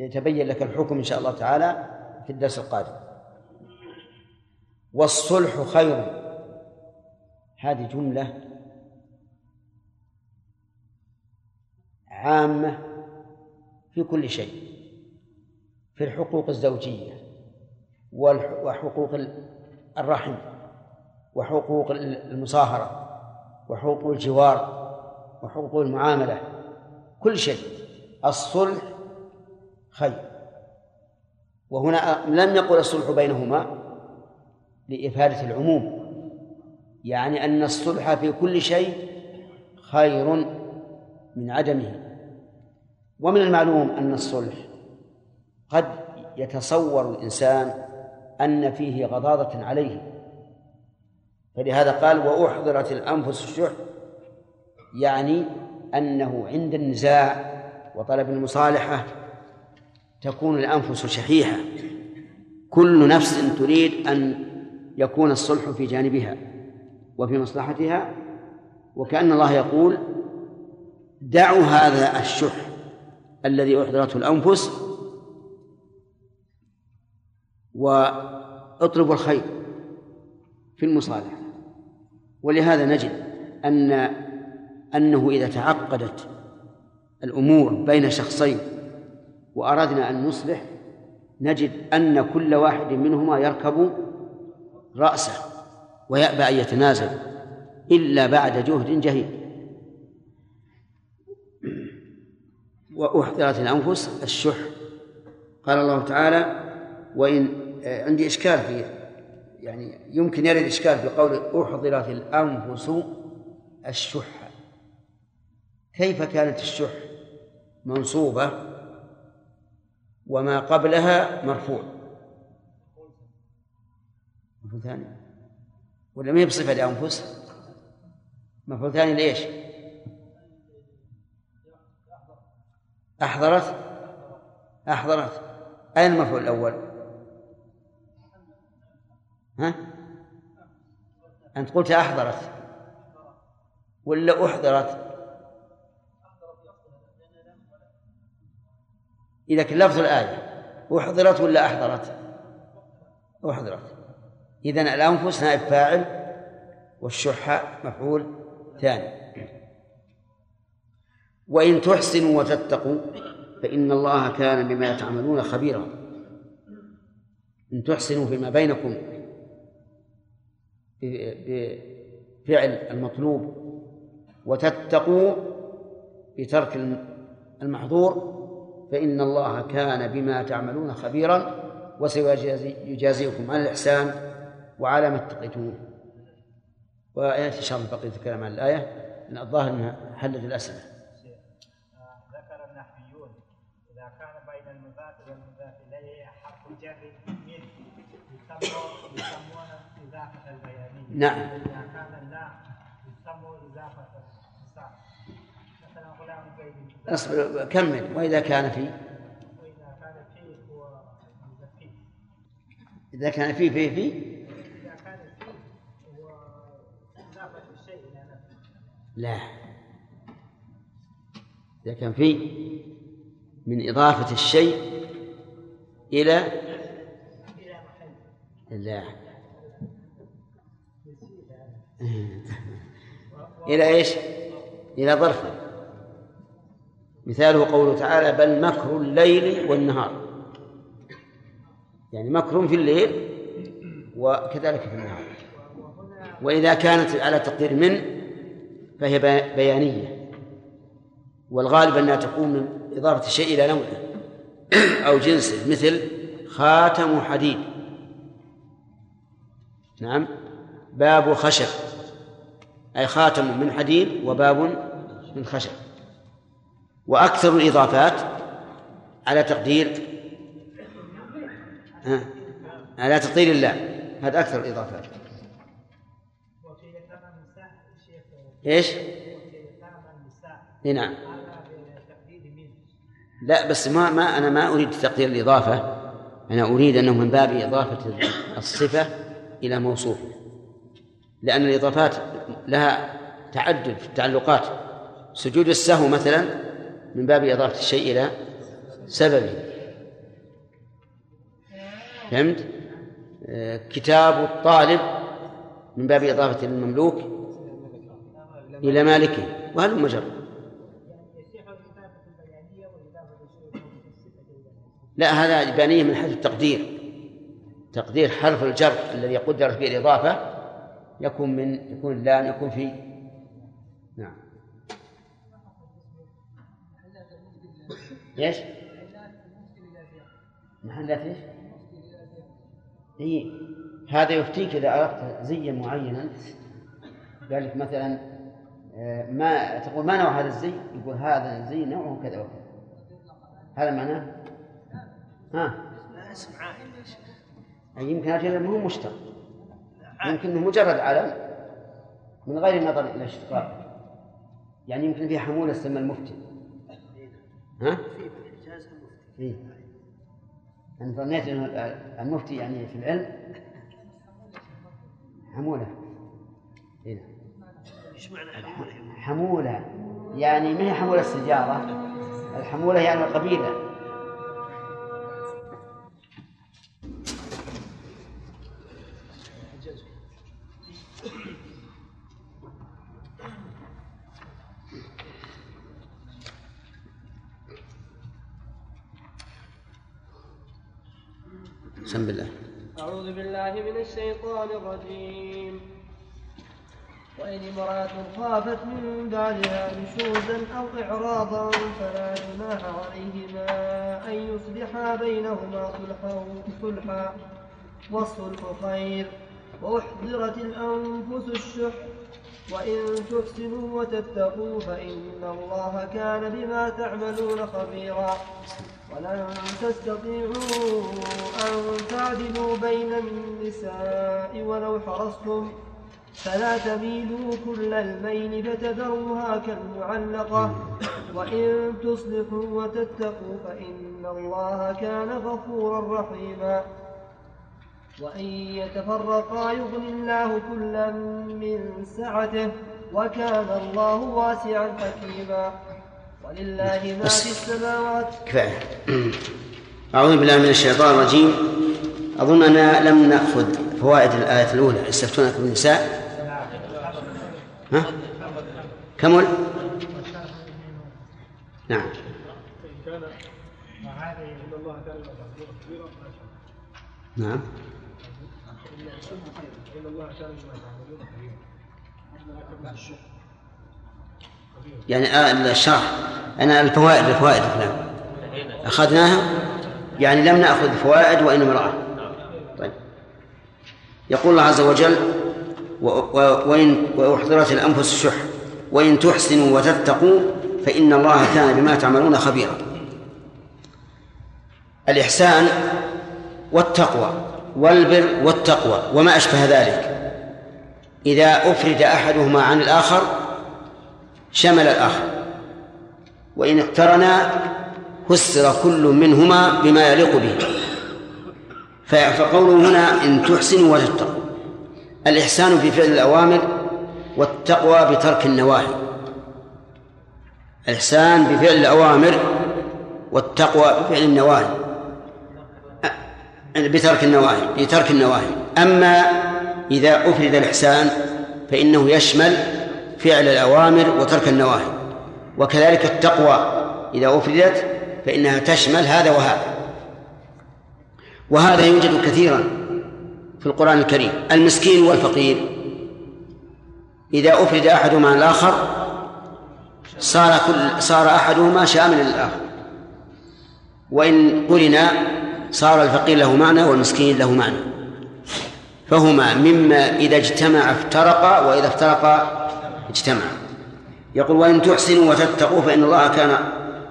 يتبين لك الحكم إن شاء الله تعالى في الدرس القادم. والصلح خير. هذه جملة عامة في كل شيء في الحقوق الزوجية وحقوق الرحم وحقوق المصاهرة وحقوق الجوار وحقوق المعاملة كل شيء. الصلح خير وهنا لم يقل الصلح بينهما لإفادة العموم يعني أن الصلح في كل شيء خير من عدمه. ومن المعلوم أن الصلح قد يتصور الإنسان أن فيه غضاضة عليه. فلهذا قال وأحضرت الأنفس الشح يعني أنه عند النزاع وطلب المصالحة تكون الأنفس شحيحة. كل نفس تريد أن يكون الصلح في جانبها وفي مصلحتها. وكأن الله يقول دعوا هذا الشح الذي أحضرته الأنفس وأطلبوا الخير في المصالحة. ولهذا نجد أن أنه إذا تعقدت الأمور بين شخصين وأردنا أن نصلح نجد أن كل واحد منهما يركب رأسه ويأبى أن يتنازل إلا بعد جهد جهيد. وأحضرت الأنفس الشح. قال الله تعالى وإن عندي إشكال في يعني يمكن يرد إشكال في قول أحضرت الأنفس الشح. كيف كانت الشح منصوبة؟ وما قبلها مرفوع مفعول ثاني ولا ما هي بصفة لأنفس مفعول ثاني ليش؟ أحضرت أحضرت أين المفعول الأول؟ ها؟ أنت قلت أحضرت ولا أحضرت؟ كان لفظ الآية أحضرت ولا أحضرت؟ أحضرت. إذن الأنفس نائب فاعل والشح مفعول ثاني. وإن تحسنوا وتتقوا فإن الله كان بما تعملون خبيرا. إن تحسنوا فيما بينكم بفعل المطلوب وتتقوا بترك المحظور فإن الله كان بما تعملون خبيرا وسيجازيكم على الإحسان وعلى ما اتقيتموه. ويأتي إن شاء الله بقية الكلام عن الآية. الظاهر أنها حلت الأسئلة. ذكر النحويون إذا كان بين المضاف والمضاف إليه حرف جر من يسمى يسمون إضافة البيانية. نعم. إذا كان اللام يسمى إضافة اصبر كمل. وإذا كان في؟ واذا كان في في في. لا. إذا كان في من إضافة الشيء إلى لا. إلى إيش؟ إلى ظرف مثاله قوله تعالى بل مكر الليل والنهار. يعني مكر في الليل وكذلك في النهار. وإذا كانت على تقدير من فهي بي- بيانية. والغالب أنها تكون من إضافة الشيء إلى نوعه أو جنسه مثل خاتم حديد. نعم. باب خشب. أي خاتم من حديد وباب من خشب. وأكثر الإضافات على تقدير ها؟ على تقدير الله. هذا أكثر الإضافات. إيش؟ نعم. لا بس ما ما أنا ما أريد تقدير الإضافة. أنا أريد أنه من باب إضافة الصفة إلى موصوف. لأن الإضافات لها تعدد في التعلقات. سجود السهو مثلا من باب إضافة الشيء إلى سببه. فهمت؟ آه، كتاب الطالب من باب إضافة المملوك إلى مالكه. وهل البيانية لا هذا بيانية من حيث التقدير. تقدير حرف الجر الذي قدر فيه الإضافة يكون من يكون اللام يكون في إيش؟ محلات إيش؟ اي هذا يفتيك إذا أردت زيا معينا قال مثلا آه، ما تقول ما نوع هذا الزي؟ يقول هذا الزي نوعه كذا وكذا هذا معناه؟ ها اسم أي يمكن ما هو مشتق يمكن مجرد علم من غير النظر إلى اشتقاقه يعني يمكن فيه حمولة تسمى المفتي ها؟ إيه. أنا ظنيت أنه المفتي يعني في العلم حمولة. إيه. معنى حمولة؟ حمولة. يعني ما هي حمولة السجارة الحمولة يعني القبيلة بسم الله أعوذ بالله من الشيطان الرجيم. وإن امرأة خافت من بعدها نشوزا أو إعراضا فلا جناح عليهما أن يصلحا بينهما صلحا صلحا والصلح خير. وأحضرت الأنفس الشح. وإن تحسنوا وتتقوا فإن الله كان بما تعملون خبيرا. ولن تستطيعوا أن تعدلوا بين النساء ولو حرصتم فلا تميلوا كل الميل فتذروها كالمعلقة. وإن تصلحوا وتتقوا فإن الله كان غفورا رحيما. وإن يتفرقا يغني الله كلا من سعته وكان الله واسعا حكيما. ولله ما في السماوات. كفاية. أعوذ بالله من الشيطان الرجيم. أظن أننا لم نأخذ فوائد الآية الأولى. يستفتونك بالنساء؟ ها؟ كمل نعم. شاء نعم. الله. إن الله كان بما تعملون خبيرا يعني آه الشرح. أنا الفوائد الفوائد الكلام أخذناها؟ يعني لم نأخذ فوائد وإن امرأة طيب. يقول الله عز وجل وإن وأحضرت الأنفس الشح. وإن تحسنوا وتتقوا فإن الله كان بما تعملون خبيرا. الإحسان والتقوى والبر والتقوى وما أشبه ذلك. إذا أفرد أحدهما عن الآخر شمل الآخر. وإن اقترنا فسر كل منهما بما يليق به. فقوله هنا إن تحسنوا وتتقوا. الإحسان في فعل الأوامر والتقوى بترك النواهي. الإحسان بفعل الأوامر والتقوى بفعل النواهي. بترك النواهي بترك النواهي. أما إذا أفرد الإحسان فإنه يشمل فعل الأوامر وترك النواهي. وكذلك التقوى إذا أفردت فإنها تشمل هذا وهذا. وهذا يوجد كثيرا في القرآن الكريم. المسكين والفقير. إذا أفرد أحدهما عن الآخر صار كل صار أحدهما شاملا للآخر. وإن قرنا صار الفقير له معنى والمسكين له معنى. فهما مما إذا اجتمع افترقا وإذا افترقا اجتمعا يقول وإن تحسنوا وتتقوا فإن الله كان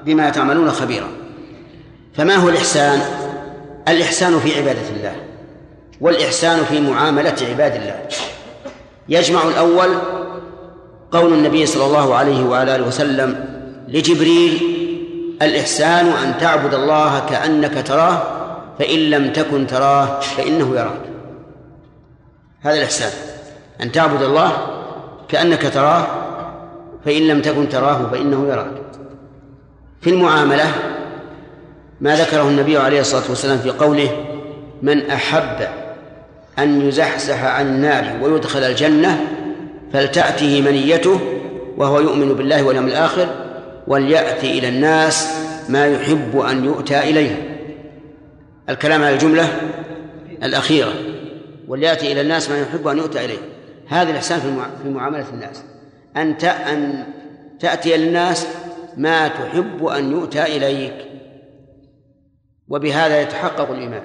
بما تعملون خبيرا. فما هو الإحسان؟ الإحسان في عبادة الله والإحسان في معاملة عباد الله. يجمع الأول قول النبي صلى الله عليه وعلى آله وسلم لجبريل الإحسان أن تعبد الله كأنك تراه فإن لم تكن تراه فإنه يراك. هذا الإحسان. أن تعبد الله كأنك تراه فإن لم تكن تراه فإنه يراك. في المعاملة ما ذكره النبي عليه الصلاة والسلام في قوله من أحب أن يزحزح عن النار ويدخل الجنة فلتأته منيته وهو يؤمن بالله واليوم الآخر وليأتي إلى الناس ما يحب أن يؤتى إليه. الكلام على الجملة الأخيرة وليأتي إلى الناس ما يحب أن يؤتى إليه. هذا الإحسان في معاملة الناس. أن أن تأتي للناس ما تحب أن يؤتى إليك. وبهذا يتحقق الإيمان.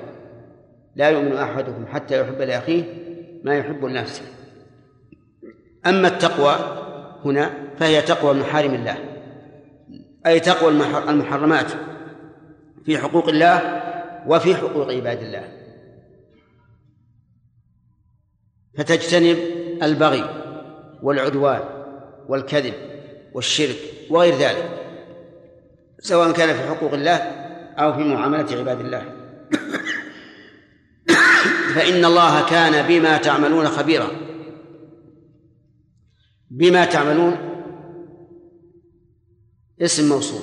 لا يؤمن أحدكم حتى يحب لأخيه ما يحب لنفسه. أما التقوى هنا فهي تقوى محارم الله. أي تقوى المحرمات في حقوق الله وفي حقوق عباد الله. فتجتنب البغي والعدوان والكذب والشرك وغير ذلك سواء كان في حقوق الله أو في معاملة عباد الله. فإن الله كان بما تعملون خبيرا. بما تعملون اسم موصول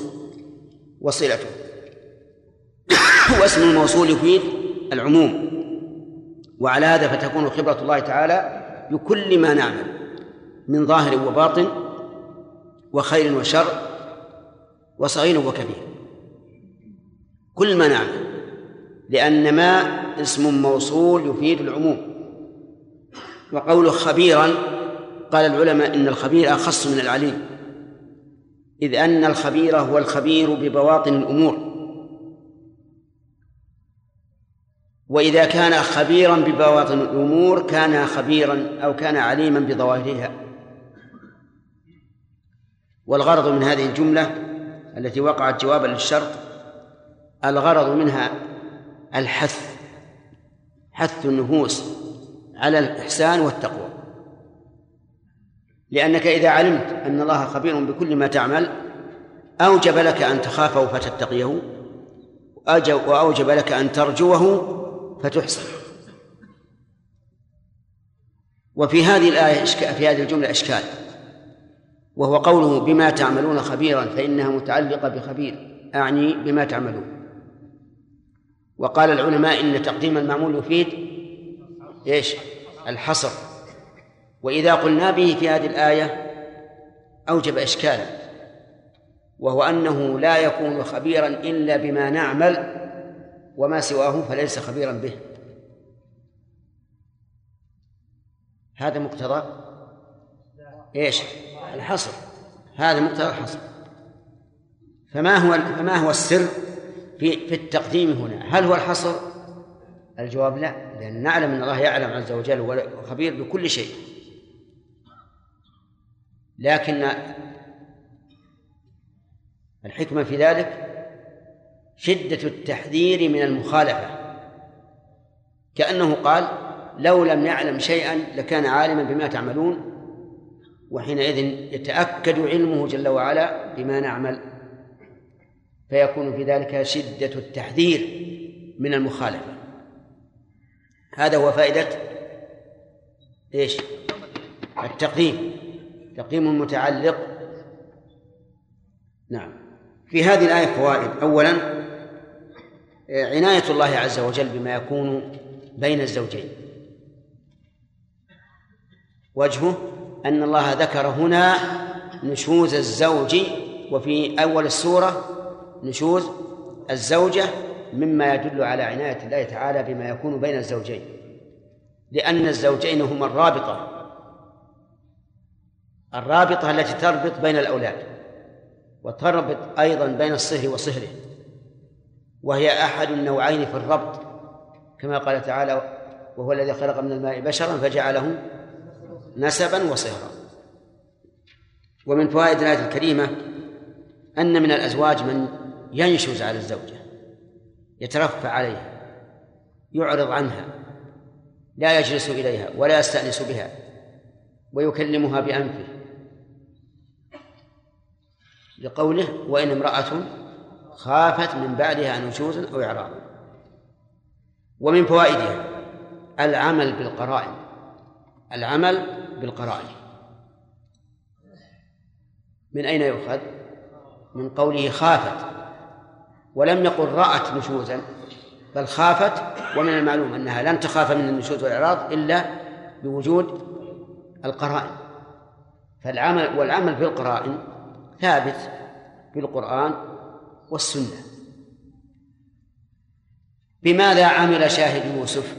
وصلته. واسم الموصول يفيد العموم. وعلى هذا فتكون خبرة الله تعالى بكل ما نعمل من ظاهر وباطن وخير وشر وصغير وكبير. كل ما نعمل لأن ما اسم موصول يفيد العموم. وقوله خبيرا قال العلماء إن الخبير أخص من العليم إذ أن الخبير هو الخبير ببواطن الأمور. وإذا كان خبيرا ببواطن الأمور كان خبيرا أو كان عليما بظواهرها. والغرض من هذه الجملة التي وقعت جوابا للشرط الغرض منها الحث حث النفوس على الإحسان والتقوى. لأنك إذا علمت أن الله خبير بكل ما تعمل أوجب لك أن تخافه فتتقيه وأوجب لك أن ترجوه فتحسن وفي هذه الآية في هذه الجملة إشكال. وهو قوله بما تعملون خبيرا فإنها متعلقة بخبير أعني بما تعملون. وقال العلماء إن تقديم المعمول يفيد إيش؟ الحصر. وإذا قلنا به في هذه الآية أوجب إشكالا وهو أنه لا يكون خبيرا إلا بما نعمل وما سواه فليس خبيرا به. هذا مقتضى؟ إيش؟ الحصر. هذا مقتضى الحصر. فما هو فما هو السر في في التقديم هنا؟ هل هو الحصر؟ الجواب لا لأن نعلم أن الله يعلم عز وجل وخبير بكل شيء. لكن الحكمة في ذلك شدة التحذير من المخالفة. كأنه قال لو لم يعلم شيئا لكان عالما بما تعملون وحينئذ يتأكد علمه جل وعلا بما نعمل. فيكون في ذلك شدة التحذير من المخالفة. هذا هو فائدة إيش؟ التقديم. تقديم متعلق. نعم. في هذه الآية فوائد. أولا عناية الله عز وجل بما يكون بين الزوجين. وجهه أن الله ذكر هنا نشوز الزوج وفي أول السورة نشوز الزوجة مما يدل على عناية الله تعالى بما يكون بين الزوجين. لأن الزوجين هما الرابطة. الرابطة التي تربط بين الأولاد وتربط أيضا بين الصهر وصهره. وهي أحد النوعين في الربط كما قال تعالى وهو الذي خلق من الماء بشرا فجعله نسبا وصهرا. ومن فوائد الآية الكريمة أن من الأزواج من ينشز على الزوجة يترفع عليها يعرض عنها لا يجلس إليها ولا يستأنس بها ويكلمها بأنفه لقوله وإن امرأة خافت من بعدها نشوزا أو إعراضا ومن فوائدها العمل بالقرائن. العمل بالقرائن. من أين يؤخذ؟ من قوله خافت. ولم يقل رأت نشوزا بل خافت ومن المعلوم أنها لن تخاف من النشوز والإعراض إلا بوجود القرائن. فالعمل والعمل بالقرائن ثابت بالقرآن والسنة. بماذا عمل شاهد يوسف؟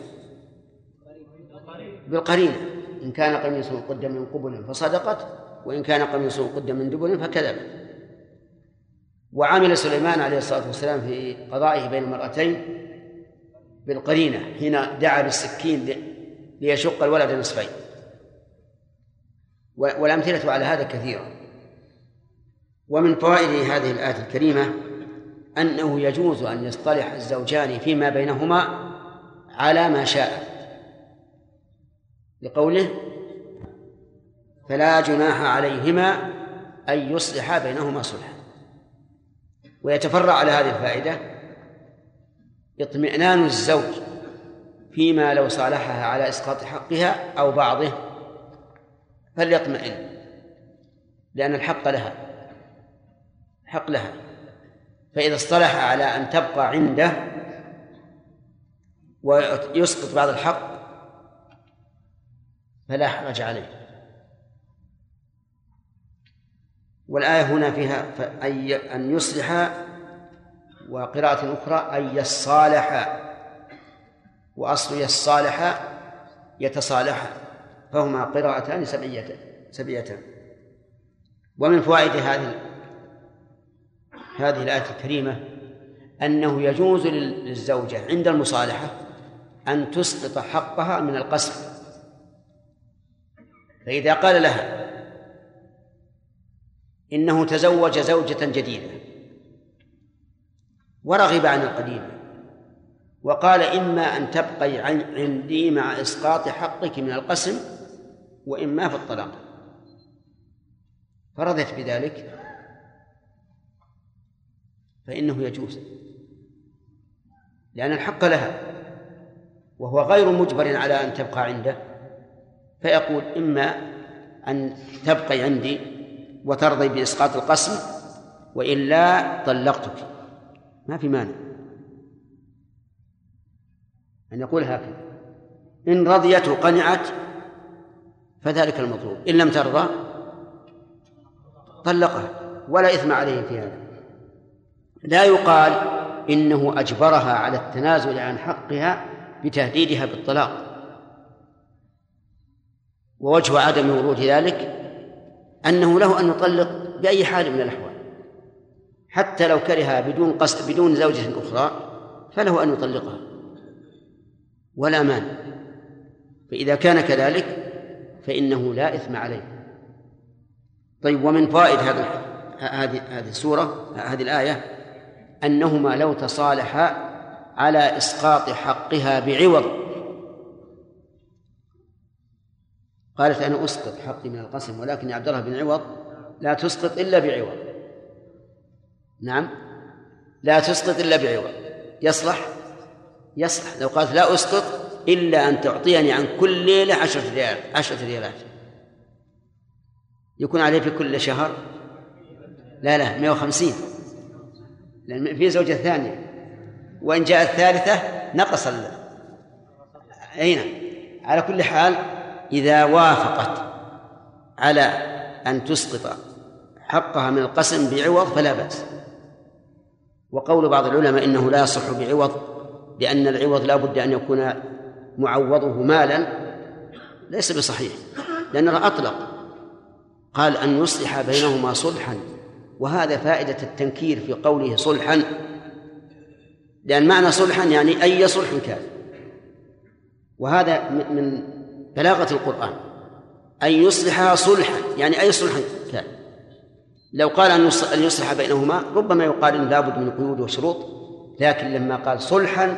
بالقرينة. إن كان قميصه قد من قبل فصدقت وإن كان قميصه قد من دبر فكذبت وعمل سليمان عليه الصلاة والسلام في قضائه بين المرأتين بالقرينة حين دعا بالسكين ليشق الولد نصفين. والأمثلة على هذا كثيرة. ومن فوائد هذه الآية الكريمة أنه يجوز أن يصطلح الزوجان فيما بينهما على ما شاء. لقوله فلا جناح عليهما أن يصلحا بينهما صلحا. ويتفرع على هذه الفائدة اطمئنان الزوج فيما لو صالحها على إسقاط حقها أو بعضه فليطمئن لأن الحق لها حق لها. فإذا اصطلح على أن تبقى عنده ويسقط بعض الحق فلا حرج عليه. والآية هنا فيها أي أن يصلح وقراءة أخرى أن يصالح. وأصل يصالح يتصالح فهما قراءتان سبعيتان سبعيتان. ومن فوائد هذه هذه الآية الكريمة أنه يجوز للزوجة عند المصالحة أن تسقط حقها من القسم فإذا قال لها إنه تزوج زوجة جديدة ورغب عن القديمة وقال إما أن تبقي عندي مع إسقاط حقك من القسم وإما في الطلاق. فرضت بذلك فإنه يجوز. لأن الحق لها وهو غير مجبر على أن تبقى عنده. فيقول إما أن تبقي عندي وترضي بإسقاط القسم وإلا طلقتك. ما في مانع. أن يقول هكذا. إن رضيت وقنعت فذلك المطلوب. إن لم ترضى طلقها ولا إثم عليه في هذا. لا يقال إنه أجبرها على التنازل عن حقها بتهديدها بالطلاق. ووجه عدم ورود ذلك أنه له أن يطلق بأي حال من الأحوال. حتى لو كرهها بدون قصد بدون زوجة أخرى فله أن يطلقها. ولا مانع. فإذا كان كذلك فإنه لا إثم عليه. طيب ومن فوائد هذا هذه هذه السورة هذه الآية؟ أنهما لو تصالحا على إسقاط حقها بعوض. قالت أنا أسقط حقي من القسم ولكن يا عبد الله بن عوض لا تسقط إلا بعوض. نعم. لا تسقط إلا بعوض. يصلح؟ يصلح. لو قالت لا أسقط إلا أن تعطيني عن كل ليلة عشرة ريال عشرة ريالات. يكون عليه في كل شهر؟ لا لا 150 لأن في زوجة ثانية. وإن جاءت الثالثة نقص ال... أين. على كل حال إذا وافقت على أن تسقط حقها من القسم بعوض فلا بأس. وقول بعض العلماء إنه لا يصح بعوض لأن العوض لا بد أن يكون معوضه مالا ليس بصحيح. لأنه أطلق. قال أن يصلح بينهما صلحا. وهذا فائدة التنكير في قوله صلحا لأن معنى صلحا يعني أي صلح كان. وهذا من بلاغة القرآن. أن يصلحها صلحا يعني أي صلح كان. لو قال أن يصلح بينهما ربما يقال لابد من قيود وشروط لكن لما قال صلحا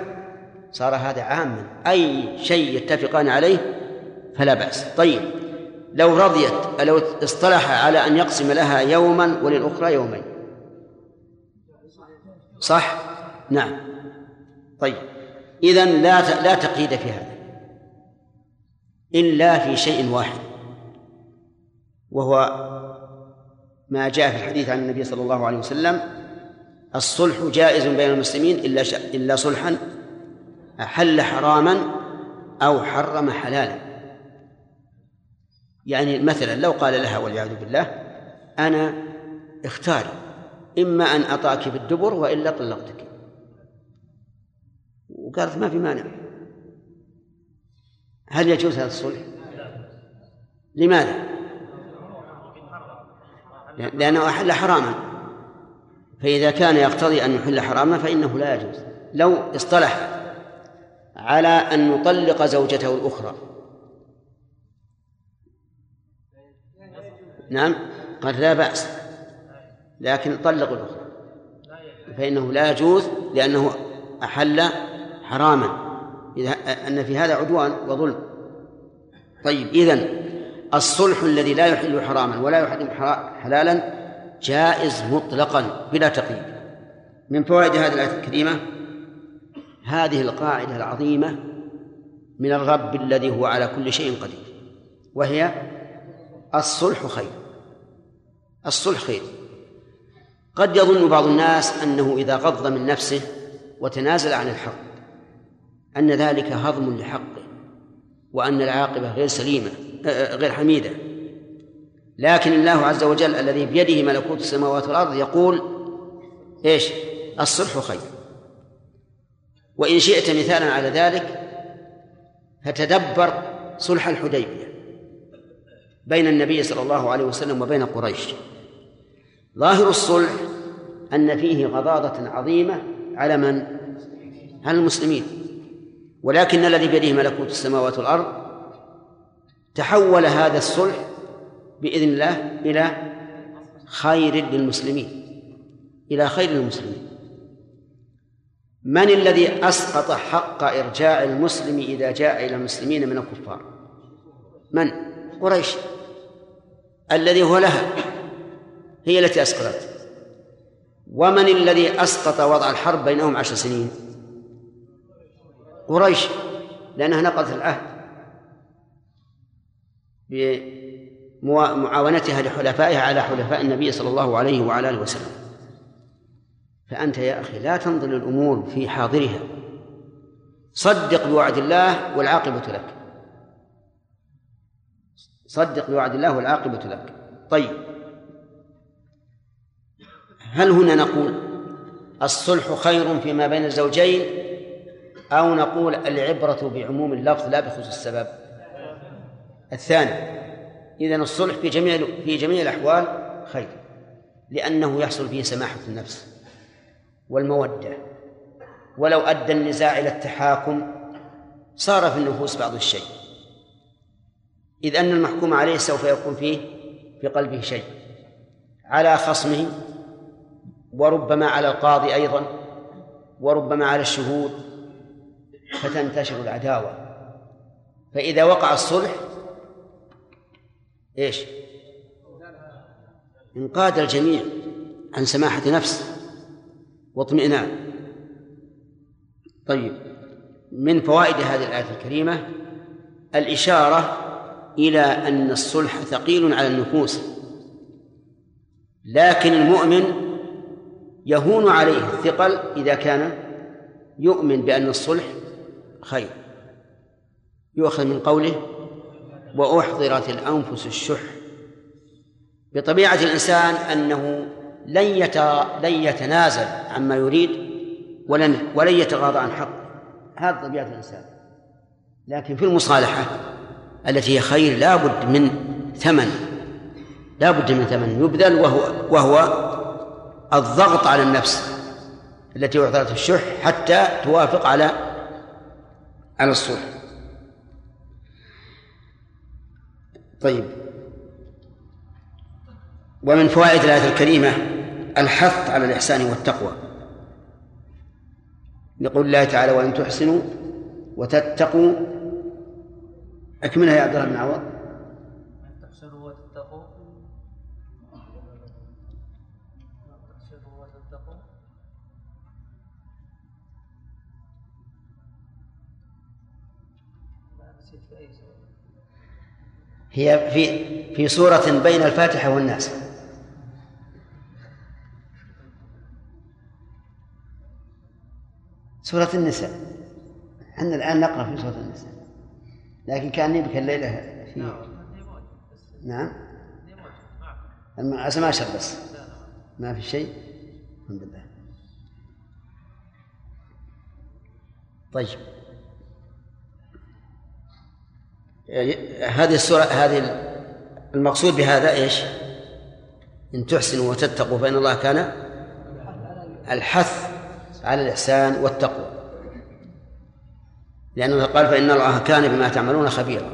صار هذا عاما. أي شيء يتفقان عليه فلا بأس. طيب. لو رضيت لو اصطلح على أن يقسم لها يوما وللأخرى يومين صح؟ نعم. طيب. إذا لا لا تقييد في هذا. إلا في شيء واحد. وهو ما جاء في الحديث عن النبي صلى الله عليه وسلم الصلح جائز بين المسلمين إلا إلا صلحا أحل حراما أو حرم حلالا. يعني مثلا لو قال لها والعياذ بالله أنا اختاري إما أن أطاك بالدبر وإلا طلقتك وقالت ما في مانع هل يجوز هذا الصلح؟ لماذا؟ لأنه أحل حراما فإذا كان يقتضي أن يحل حراما فإنه لا يجوز لو اصطلح على أن يطلق زوجته الأخرى نعم قال لا بأس. لكن طلق الأخرى. فإنه لا يجوز لأنه أحل حراما. إذا أن في هذا عدوان وظلم. طيب إذن الصلح الذي لا يحل حراما ولا يحرم حلالا جائز مطلقا بلا تقييد. من فوائد هذه الآية الكريمة؟ هذه القاعدة العظيمة من الرب الذي هو على كل شيء قدير وهي الصلح خير. الصلح خير. قد يظن بعض الناس أنه إذا غض من نفسه وتنازل عن الحق أن ذلك هضم لحقه وأن العاقبة غير سليمة غير حميدة. لكن الله عز وجل الذي بيده ملكوت السماوات والأرض يقول إيش؟ الصلح خير. وإن شئت مثالا على ذلك فتدبر صلح الحديبية. بين النبي صلى الله عليه وسلم وبين قريش. ظاهر الصلح أن فيه غضاضة عظيمة على من؟ على المسلمين. ولكن الذي بيده ملكوت السماوات والأرض تحول هذا الصلح بإذن الله إلى خير للمسلمين إلى خير للمسلمين. من الذي أسقط حق إرجاع المسلم إذا جاء إلى المسلمين من الكفار؟ من؟ قريش. الذي هو لها هي التي أسقطت. ومن الذي أسقط وضع الحرب بينهم عشر سنين؟ قريش لأنها نقضت العهد بمعاونتها لحلفائها على حلفاء النبي صلى الله عليه وعلى آله وسلم. فأنت يا أخي لا تنظر للأمور في حاضرها. صدق بوعد الله والعاقبة لك. صدق بوعد الله والعاقبة لك طيب. هل هنا نقول الصلح خير فيما بين الزوجين أو نقول العبرة بعموم اللفظ لا بخصوص السبب؟ الثاني إذن الصلح في جميع في جميع الأحوال خير لأنه يحصل فيه سماحة النفس والمودة. ولو أدى النزاع إلى التحاكم صار في النفوس بعض الشيء. إذ أن المحكوم عليه سوف يكون فيه في قلبه شيء. على خصمه وربما على القاضي أيضا وربما على الشهود فتنتشر العداوة. فإذا وقع الصلح إيش؟ انقاد الجميع عن سماحة نفس واطمئنان. طيب من فوائد هذه الآية الكريمة الإشارة إلى أن الصلح ثقيل على النفوس. لكن المؤمن يهون عليه الثقل إذا كان يؤمن بأن الصلح خير. يؤخذ من قوله وأحضرت الأنفس الشح. بطبيعة الإنسان أنه لن لن يتنازل عما يريد ولن ولن يتغاضى عن حقه هذا طبيعة الإنسان. لكن في المصالحة التي هي خير لا بد من ثمن لا بد من ثمن يبذل وهو وهو الضغط على النفس التي أعطت الشح حتى توافق على على الصلح. طيب. ومن فوائد الآية الكريمة الحث على الإحسان والتقوى. لقول الله تعالى وإن تحسنوا وتتقوا أكملها يا عبد الله بن عوض. تحسنوا وتتقوا وتتقوا هي في في سورة بين الفاتحة والناس. سورة النساء. إحنا الآن نقرأ في سورة النساء. لكن كان يبكي الليلة في نعم. الم- ما شر بس. ما في شيء؟ الحمد لله. طيب. هذه السورة هذه المقصود بهذا إيش؟ إن تحسنوا وتتقوا فإن الله كان الحث على الإحسان والتقوى. لأنه قال فإن الله كان بما تعملون خبيرا.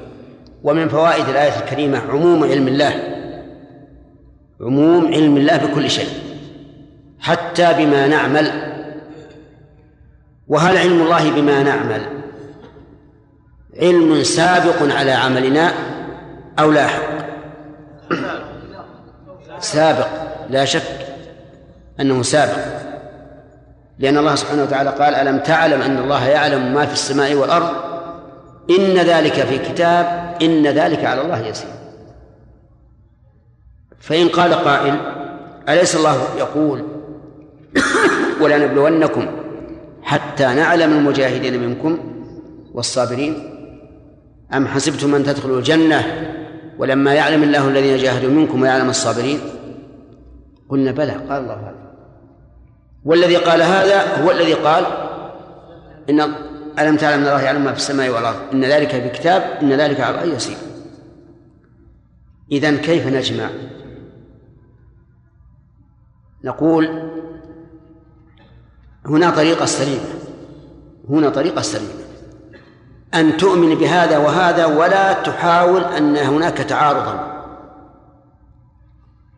ومن فوائد الآية الكريمة عموم علم الله عموم علم الله بكل شيء حتى بما نعمل. وهل علم الله بما نعمل؟ علم سابق على عملنا أو لاحق سابق لا شك أنه سابق. لأن الله سبحانه وتعالى قال ألم تعلم أن الله يعلم ما في السماء والأرض؟ إن ذلك في كتاب إن ذلك على الله يسير. فإن قال قائل أليس الله يقول ولنبلونكم حتى نعلم المجاهدين منكم والصابرين؟ أم حسبتم أن تدخلوا الجنة ولما يعلم الله الذين جاهدوا منكم ويعلم الصابرين؟ قلنا بلى. قال الله هذا. والذي قال هذا هو الذي قال إن ألم تعلم أن الله يعلم ما في السماء والأرض؟ إن ذلك في كتاب إن ذلك على الله يسير. إذن كيف نجمع؟ نقول هنا طريقة سليمة هنا طريقة سليمة أن تؤمن بهذا وهذا ولا تحاول أن هناك تعارضا.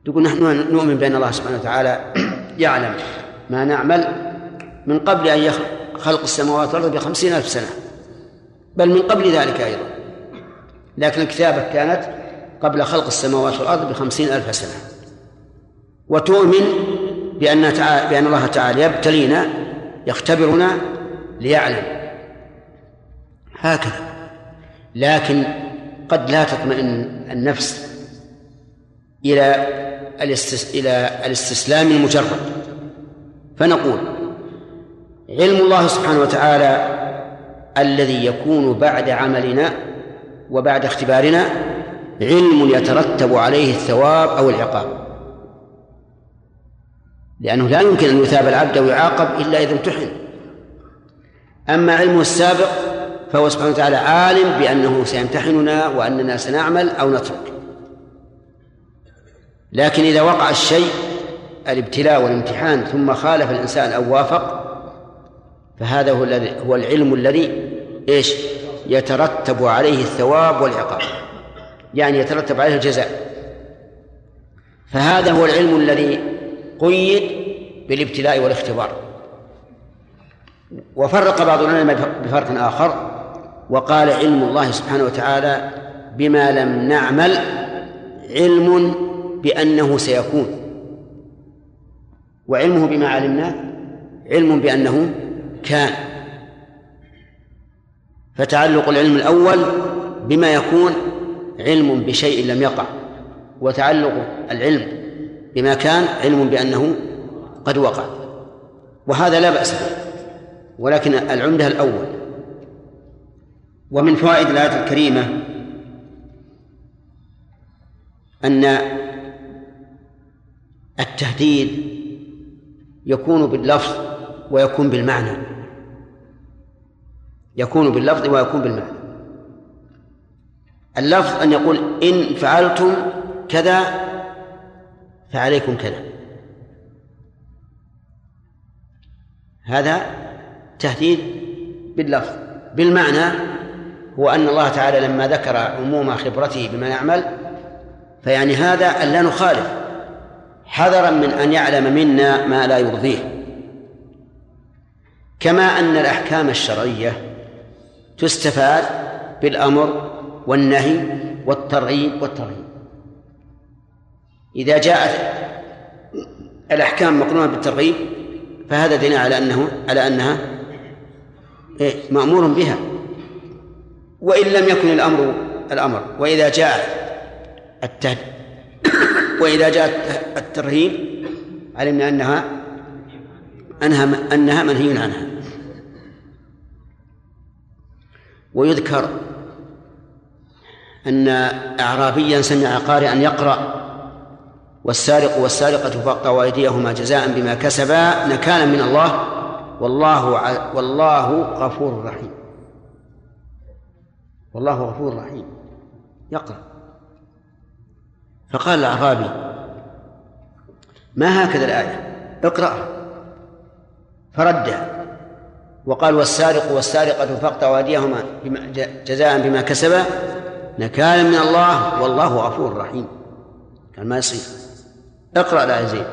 تقول نحن نؤمن بأن الله سبحانه وتعالى يعلم. ما نعمل من قبل أن يخلق خلق السماوات والأرض بخمسين ألف سنة بل من قبل ذلك أيضا. لكن الكتابة كانت قبل خلق السماوات والأرض بخمسين ألف سنة. وتؤمن بأن تعالى بأن الله تعالى يبتلينا يختبرنا ليعلم. هكذا. لكن قد لا تطمئن النفس إلى. إلى الاستسلام المجرد. فنقول علم الله سبحانه وتعالى الذي يكون بعد عملنا وبعد اختبارنا علم يترتب عليه الثواب أو العقاب. لأنه لا يمكن أن يثاب العبد أو يعاقب إلا إذا امتحن. أما علمه السابق فهو سبحانه وتعالى عالم بأنه سيمتحننا وأننا سنعمل أو نترك. لكن إذا وقع الشيء الابتلاء والامتحان ثم خالف الإنسان أو وافق فهذا هو الذي هو العلم الذي إيش؟ يترتب عليه الثواب والعقاب. يعني يترتب عليه الجزاء. فهذا هو العلم الذي قيد بالابتلاء والاختبار. وفرق بعض العلماء بفرق آخر وقال علم الله سبحانه وتعالى بما لم نعمل علم بأنه سيكون. وعلمه بما علمنا علم بأنه كان. فتعلق العلم الأول بما يكون علم بشيء لم يقع وتعلق العلم بما كان علم بأنه قد وقع. وهذا لا بأس به ولكن العمدة الأول. ومن فوائد الآية الكريمة أن التهديد يكون باللفظ ويكون بالمعنى. يكون باللفظ ويكون بالمعنى. اللفظ أن يقول إن فعلتم كذا فعليكم كذا. هذا تهديد باللفظ. بالمعنى هو أن الله تعالى لما ذكر عموم خبرته بما يعمل فيعني هذا أن لا نخالف. حذرا من أن يعلم منا ما لا يرضيه. كما أن الأحكام الشرعية تستفاد بالأمر والنهي والترغيب والترهيب. إذا جاءت الأحكام مقرونة بالترغيب فهذا دليل على أنه على أنها إيه مأمور بها. وإن لم يكن الأمر الأمر وإذا جاء وإذا جاء الترهيب علمنا أنها أنها أنها منهي عنها. ويذكر أن أعرابيا سمع قارئا يقرأ والسارق والسارقة فاقطعوا أيديهما جزاء بما كسبا نكالا من الله. والله والله غفور رحيم. والله غفور رحيم. يقرأ. فقال الأعرابي ما هكذا الآية؟ اقرأها فردها وقال والسارق والسارقة فاقطعوا أيديهما جزاء بما كسبا نكالا من الله والله غفور رحيم. قال ما يصير. اقرأ لا زيد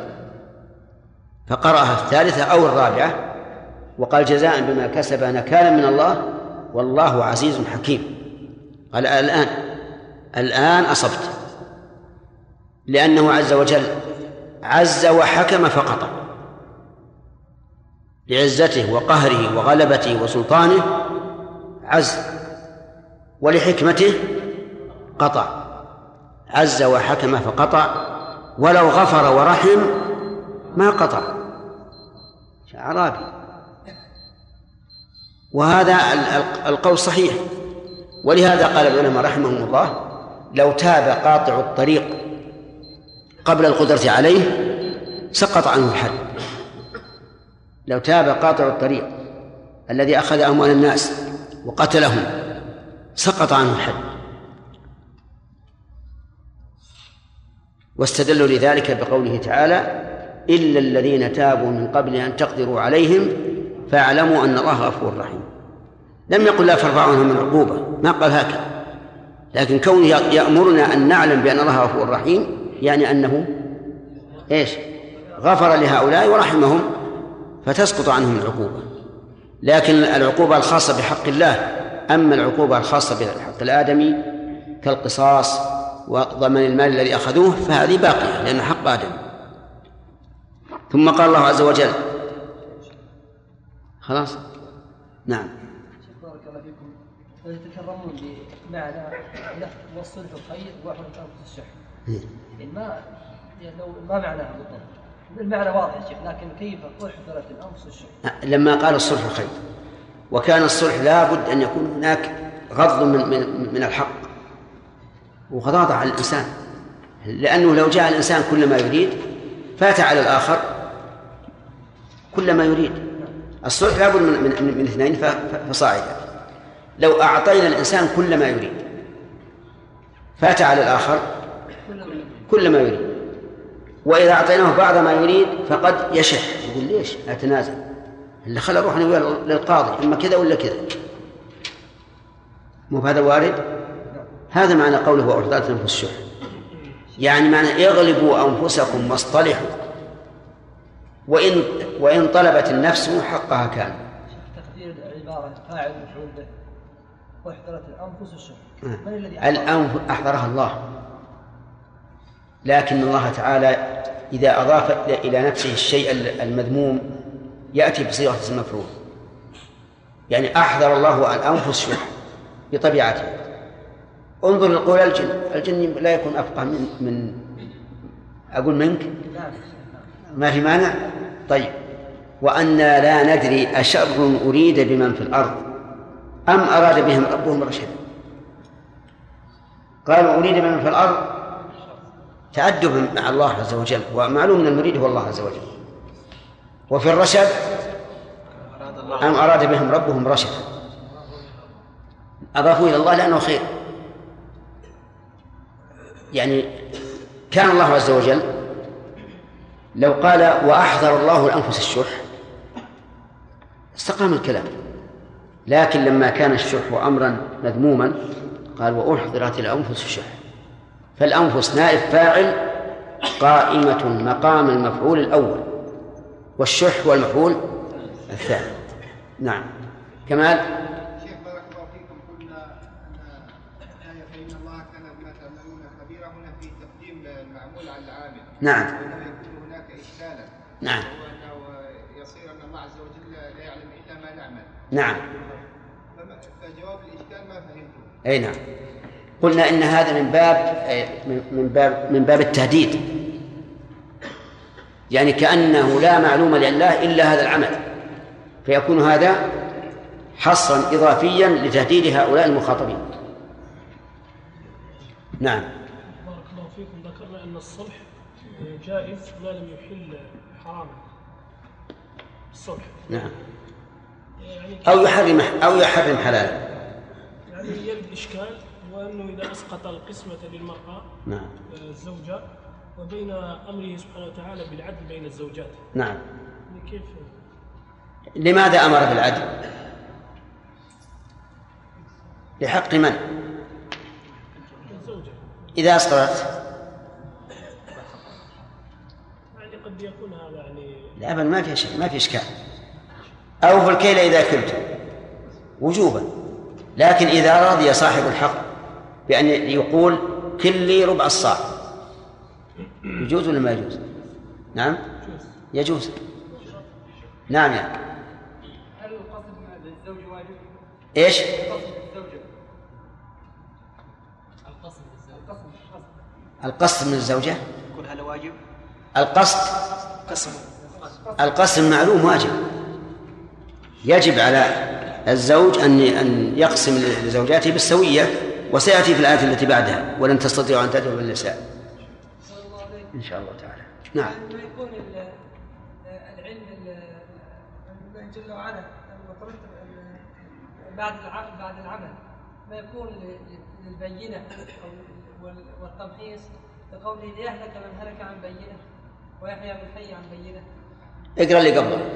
فقرأها الثالثة أو الرابعة وقال جزاء بما كسب نكالا من الله والله عزيز حكيم. قال الآن الآن أصبت. لأنه عز وجل عز وحكم فقط. لعزته وقهره وغلبته وسلطانه عز ولحكمته قطع. عز وحكم فقطع ولو غفر ورحم ما قطع. أعرابي وهذا القول صحيح. ولهذا قال العلماء رحمهم الله لو تاب قاطع الطريق قبل القدرة عليه سقط عنه الحد. لو تاب قاطع الطريق الذي أخذ أموال الناس وقتلهم سقط عنه الحد. واستدلوا لذلك بقوله تعالى إلا الذين تابوا من قبل أن تقدروا عليهم فاعلموا أن الله غفور رحيم. لم يقل لا ترفعوا من عقوبة ما قال هكذا. لكن كونه يأمرنا أن نعلم بأن الله غفور رحيم يعني أنه إيش؟ غفر لهؤلاء ورحمهم فتسقط عنهم العقوبة. لكن العقوبة الخاصة بحق الله أما العقوبة الخاصة بحق الآدمي كالقصاص وضمن المال الذي أخذوه فهذه باقية لأنه حق آدم. ثم قال الله عز وجل خلاص؟ نعم. بارك الله فيكم. بمعنى لفظ والصلح خير وحرة أنفس الشح ما يعني لو ما معناها بالضبط. المعنى واضح يا شيخ لكن كيف أحضرت الأنفس الشح لما قال الصلح خير وكان الصلح لابد أن يكون هناك غض من من من الحق. وغضاضة على الإنسان. لأنه لو جاء الإنسان كل ما يريد فات على الآخر كل ما يريد. الصلح لابد من, من, من اثنين فصاعدا. لو أعطينا الإنسان كل ما يريد فات على الآخر كل ما يريد. وإذا أعطيناه بعض ما يريد فقد يشح. يقول ليش؟ أتنازل اللي خلى أروح للقاضي. إما كذا ولا كذا؟ مو هذا وارد؟ هذا معنى قوله وأحضرت أنفس الشح. يعني معنى اغلبوا أنفسكم واصطلحوا. وإن وإن طلبت النفس حقها كان. تقدير العبارة فاعل مفعول به. واحضرت الأنفس الشح. آه. من الذي الأنف أحضرها الله. لكن الله تعالى إذا أضاف إلى نفسه الشيء المذموم يأتي بصيغة اسم يعني أحضر الله الأنفس شح بطبيعته. انظر لقول الجن. الجن لا يكون أفقه من من أقول منك؟ ما في مانع؟ طيب. وأنا لا ندري أشر أريد بمن في الأرض أم أراد بهم ربهم رشدا. قالوا أريد بمن في الأرض؟ تأدبا مع الله عز وجل ومعلوم أن المريد هو الله عز وجل. وفي الرشد أم أراد بهم ربهم رشدا أضافوا إلى الله لأنه خير. يعني كان الله عز وجل لو قال وأحضر الله الأنفس الشح استقام الكلام. لكن لما كان الشح أمرا مذموما قال وأحضرت الأنفس الشح. فالأنفس نائب فاعل قائمة مقام المفعول الأول والشح هو المفعول الثاني. نعم. كمال؟ نعم. يكون هناك إشكالا. نعم. وأنه يصير أن الله عز وجل لا يعلم إلا ما نعمل. نعم. فجواب الإشكال ما فهمته. أي نعم. قلنا إن هذا من باب من باب من باب التهديد. يعني كأنه لا معلوم لله إلا هذا العمل. فيكون هذا حصرا إضافيا لتهديد هؤلاء المخاطبين. نعم. بارك الله فيكم. ذكرنا أن الصلح جائز ما لم يحل حراما. الصلح. نعم. يعني أو يحرم أو يحرم حلالا. يعني يرد إشكال. وأنه إذا أسقط القسمة للمرأة نعم. آه، الزوجة وبين أمره سبحانه وتعالى بالعدل بين الزوجات. نعم. كيف؟ لماذا أمر بالعدل؟ لحق من؟ الزوجة. إذا أسقطت؟ يعني قد يكون هذا يعني لا أبدا ما في شيء ما في إشكال. أوفوا الكيل إذا كلتم. وجوبا. لكن إذا رضي صاحب الحق بأن يقول كلي ربع الصاع. يجوز ولا ما يجوز؟ نعم؟ يجوز. نعم يعني هل القصد للزوج واجب؟ إيش؟ القصد من الزوجة؟ يكون هذا واجب؟ القصد؟ قسم. القسم معلوم واجب. يجب على الزوج أن أن يقسم لزوجاته بالسوية. وسيأتي في الآية التي بعدها ولن تستطيعوا أن تدعوا بالنساء إن شاء الله تعالى. نعم. ما يكون ال- العلم ال- الله جل وعلا بعد العمل بعد العمل ما يكون للبينة والتمحيص لقوله ليهلك من هلك عن بينة ويحيى من حي عن بينة؟ اقرأ اللي قبله.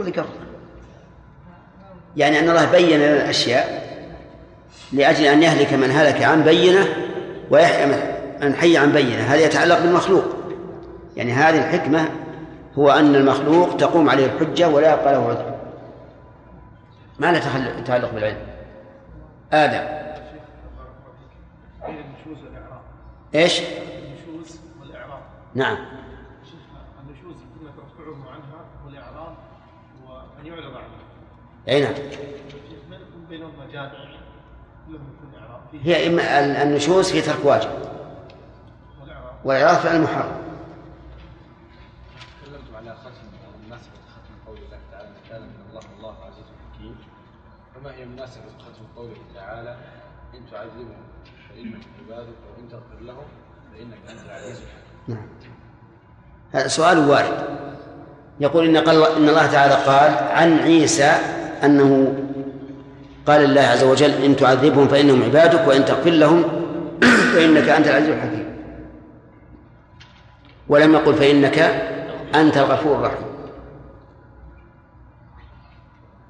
اللي قبله يعني أن الله بين لنا الأشياء لأجل أن يهلك من هلك عن بينة ويحيى من حي عن بينة. هذا يتعلق بالمخلوق. يعني هذه الحكمة هو أن المخلوق تقوم عليه الحجة ولا يبقى له عذر ما له تعلق بالعلم. آدم. إيش؟ نعم شيخ النشوز كنا ترفعه عنها والإعراب وأن يعرض عنها أي نعم. هي إما ال- النشوز في ترك واجب. والإعراض فعل محرم تكلمتم على ختم مناسبة ختم قول الله تعالى من الله الله عزيز حكيم. فما هي مناسبة ختم قوله تعالى؟ إن تعذبهم فإنهم عبادك وإن تغفر لهم فإنك أنت العزيز الحكيم. نعم. هذا سؤال وارد. يقول إن, قال إن الله تعالى قال عن عيسى أنه قال الله عز وجل إن تعذبهم فإنهم عبادك وإن تغفر لهم فإنك أنت العزيز الحكيم. ولم يقل فإنك أنت الغفور الرحيم.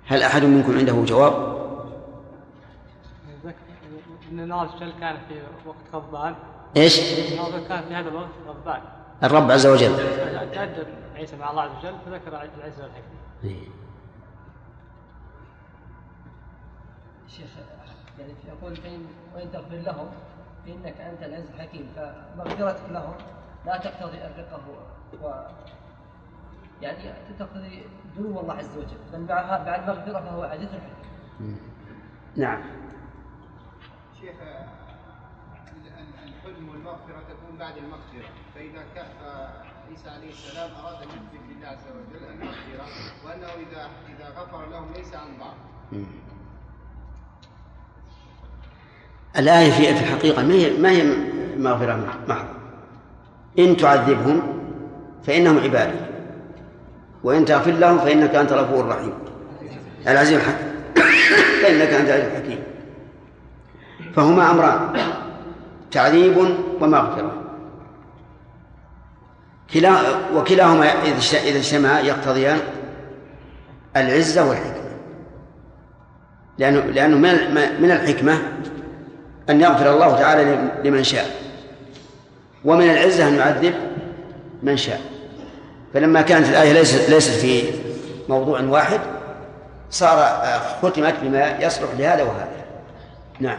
هل أحد منكم عنده جواب؟ عز وجل كان في وقت غضبان؟ الله كان في هذا الوقت غضبان. الرب عز وجل. عيسى مع الله عز وجل فذكر العزة والحكمة. شيخ يعني يقول فإن وإن تغفر لهم فإنك أنت العز الحكيم. فمغفرتك لهم لا تقتضي الرقة و يعني تقتضي دنو الله عز وجل. بل بعد بعد المغفرة فهو عزيز حكيم نعم. شيخ الحلم والمغفرة تكون بعد المغفرة فإذا كان عيسى عليه السلام أراد أن يثبت لله عز وجل المغفرة وأنه إذا إذا غفر لهم ليس عن ضعف الآية في الحقيقة ما هي ما هي مغفرة محضة إن تعذبهم فإنهم عبادك وإن تغفر لهم فإنك أنت الغفور الرحيم. العزيز الحكيم. فإنك أنت العزيز الحكيم. فهما أمران تعذيب ومغفرة. كلا وكلاهما إذا اجتمعا يقتضيان العزة والحكمة. لأنه لأنه من الحكمة أن يغفر الله تعالى لمن شاء. ومن العزة أن يعذب من شاء. فلما كانت الآية ليست ليست في موضوع واحد صار ختمت بما يصلح لهذا وهذا. نعم.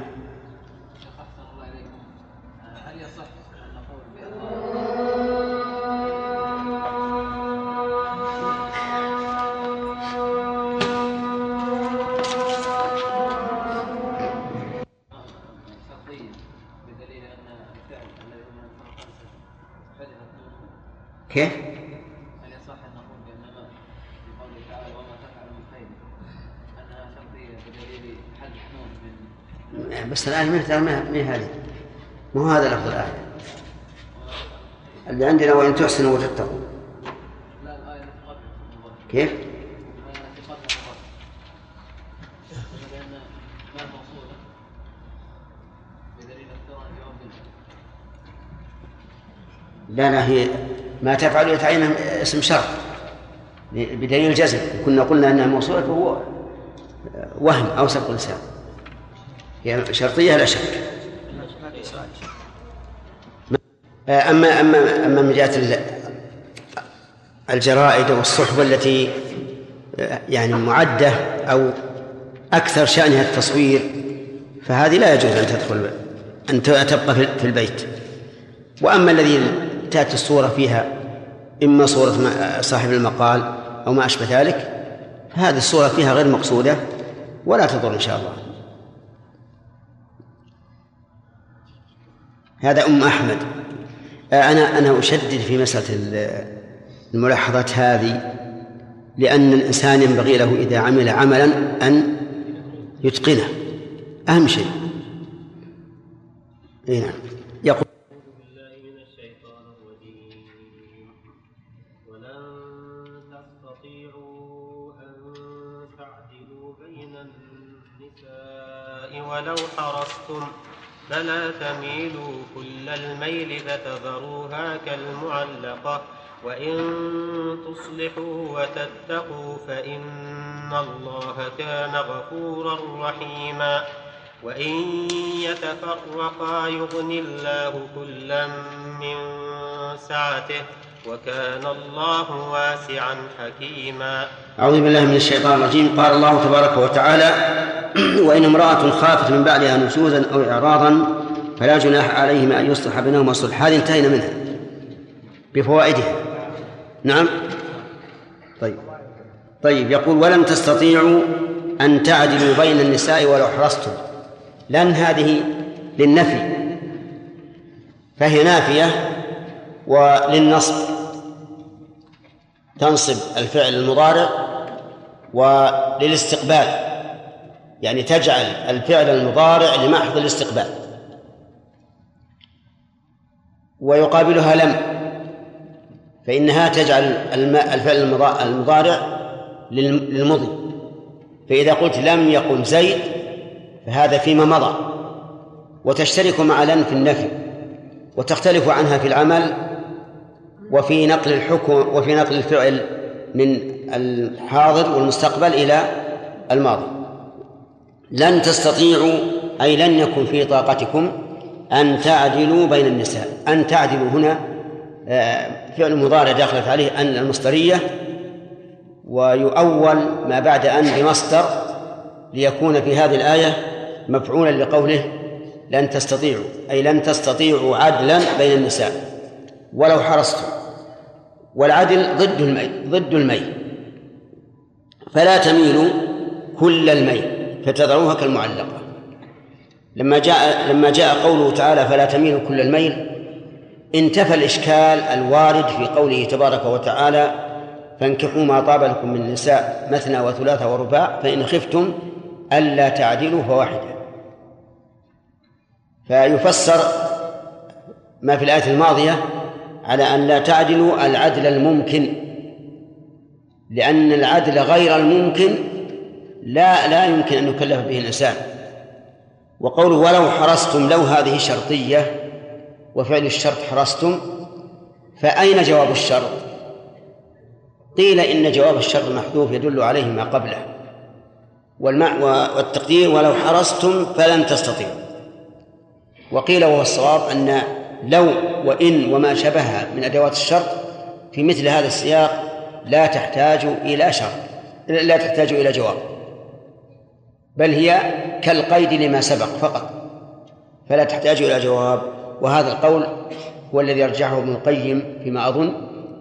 كيف؟ هل يصح أن نقول قوله تعالى وما تفعل من خير؟ انها شرطيه بدليل حذف نون من بس الآية ما هي هذه؟ مو هذا لفظ الآية؟ اللي عندنا وإن تحسنوا وتتقوا. لا الآية كيف؟ لا لا هي ما تفعل يتعين اسم شرط بدليل الجزم. كنا قلنا أنها موصولة فهو وهم أو سبق لسان هي شرطية لا شك. اما اما أما من جهة الجرائد والصحبة التي يعني معدة أو أكثر شأنها التصوير فهذه لا يجوز أن تدخل أن تبقى في البيت. وأما الذي تأتي الصورة فيها إما صورة صاحب المقال أو ما أشبه ذلك هذه الصورة فيها غير مقصودة ولا تضر إن شاء الله. هذا أم أحمد. أنا أنا أشدد في مسألة الملاحظات هذه لأن الإنسان ينبغي له إذا عمل عملا أن يتقنه. أهم شيء. نعم. ولو حرصتم فلا تميلوا كل الميل فتذروها كالمعلقة. وإن تصلحوا وتتقوا فإن الله كان غفورا رحيما. وإن يتفرقا يغن الله كلا من سعته. وكان الله واسعا حكيما. أعوذ بالله من الشيطان الرجيم. قال الله تبارك وتعالى وإن امرأة خافت من بعدها نشوزا أو إعراضا فلا جناح عليهما أن يصلح بينهما صلح هذه انتهينا منها. بفوائدها. نعم. طيب. طيب يقول ولم تستطيعوا أن تعدلوا بين النساء ولو حرصتم. لأن هذه للنفي. فهي نافية. وللنصب. تنصب الفعل المضارع وللاستقبال يعني تجعل الفعل المضارع لمحض الاستقبال. ويقابلها لم فإنها تجعل الفعل المضارع للمضي. فإذا قلت لم يقم زيد فهذا فيما مضى. وتشترك مع لن في النفي وتختلف عنها في العمل وفي نقل الحكم وفي نقل الفعل من الحاضر والمستقبل إلى الماضي. لن تستطيعوا أي لن يكن في طاقتكم أن تعدلوا بين النساء أن تعدلوا هنا آه، فعل مضارع دخلت عليه أن المصدرية ويؤول ما بعد أن بمصدر ليكون في هذه الآية مفعولا لقوله لن تستطيعوا أي لن تستطيعوا عدلا بين النساء. ولو حرصتم والعدل ضد الميل ضد الميل فلا تميلوا كل الميل فتذروها كالمعلقة. لما جاء لما جاء قوله تعالى فلا تميلوا كل الميل انتفى الإشكال الوارد في قوله تبارك وتعالى فانكحوا ما طاب لكم من النساء مثنى وثلاث ورباع فإن خفتم ألا تعدلوا فواحدة. فيفسر ما في الآية الماضية على أن لا تعدلوا العدل الممكن لأن العدل غير الممكن لا لا يمكن أن يكلف به الإنسان. وقوله ولو حرصتم لو هذه شرطية وفعل الشرط حرصتم فأين جواب الشرط؟ قيل إن جواب الشرط محذوف يدل عليه ما قبله. والمع والتقدير ولو حرصتم فلن تستطيعوا. وقيل وهو الصواب أن لو وإن وما شبهها من أدوات الشرط في مثل هذا السياق لا تحتاج إلى شرط لا تحتاج إلى جواب. بل هي كالقيد لما سبق فقط فلا تحتاج إلى جواب. وهذا القول هو الذي يرجعه ابن القيم فيما أظن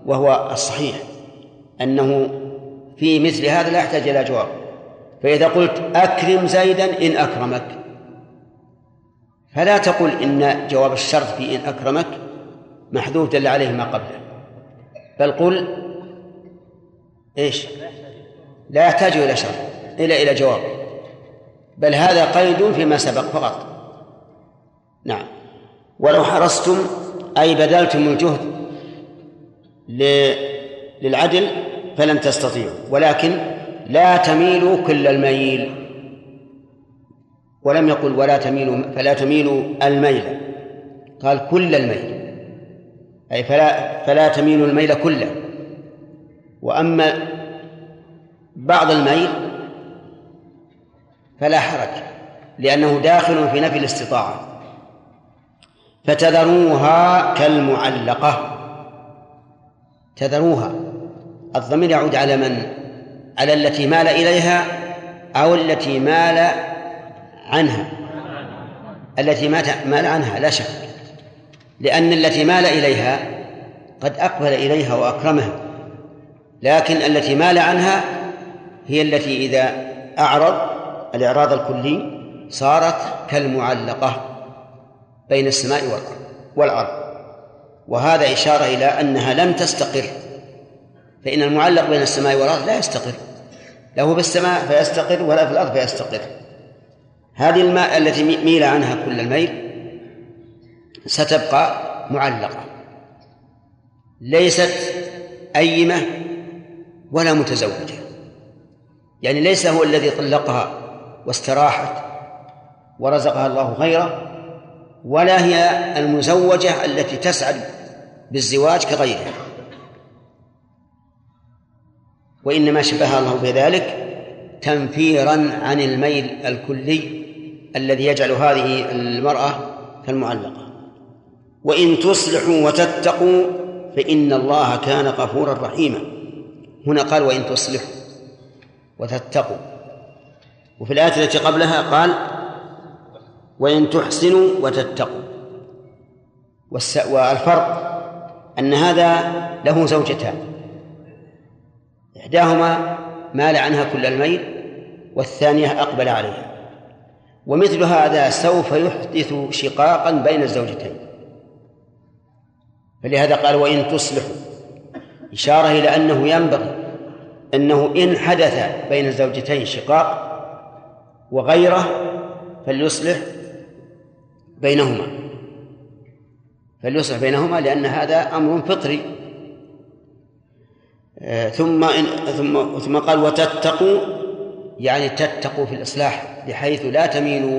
وهو الصحيح أنه في مثل هذا لا يحتاج إلى جواب. فإذا قلت أكرم زيدا إن أكرمك. فلا تقل إن جواب الشرط في إن أكرمك محذوف دل عليه ما قبله. بل قل إيش؟ لا يحتاج إلى شرط إلى إلى جواب. بل هذا قيد فيما سبق فقط. نعم. ولو حرصتم أي بذلتم الجهد للعدل فلن تستطيعوا. ولكن لا تميلوا كل الميل. ولم يقل ولا تميلوا فلا تميلوا الميل. قال كل الميل. أي فلا فلا تميلوا الميل كله. وأما بعض الميل فلا حرج لأنه داخل في نفي الاستطاعة. فتذروها كالمعلقة. تذروها. الضمير يعود على من؟ على التي مال إليها أو التي مال عنها. التي مات مال عنها لا شك. لأن التي مال إليها قد أقبل إليها وأكرمها. لكن التي مال عنها هي التي إذا أعرض الإعراض الكلي صارت كالمعلقة بين السماء والأرض وهذا إشارة إلى أنها لم تستقر. فإن المعلق بين السماء والأرض لا يستقر. له في السماء فيستقر ولا في الأرض فيستقر. هذه الماء التي ميل عنها كل الميل ستبقى معلقة. ليست أيمة ولا متزوجة. يعني ليس هو الذي طلقها واستراحت ورزقها الله غيره ولا هي المزوجة التي تسعد بالزواج كغيرها. وإنما شبه الله بذلك تنفيرا عن الميل الكلي الذي يجعل هذه المرأة كالمعلقة. وإن تصلحوا وتتقوا فإن الله كان غفورا رحيما. هنا قال وإن تصلحوا وتتقوا. وفي الآية التي قبلها قال وإن تحسنوا وتتقوا. والفرق أن هذا له زوجتان. إحداهما مال عنها كل الميل والثانية أقبل عليها. ومثل هذا سوف يحدث شقاقا بين الزوجتين. فلهذا قال وإن تصلحوا. إشارة إلى أنه ينبغي أنه إن حدث بين الزوجتين شقاق وغيره فليصلح بينهما. فليصلح بينهما لأن هذا أمر فطري. آه، ثم إن ثم ثم قال وتتقوا يعني تتقوا في الإصلاح بحيث لا تميلوا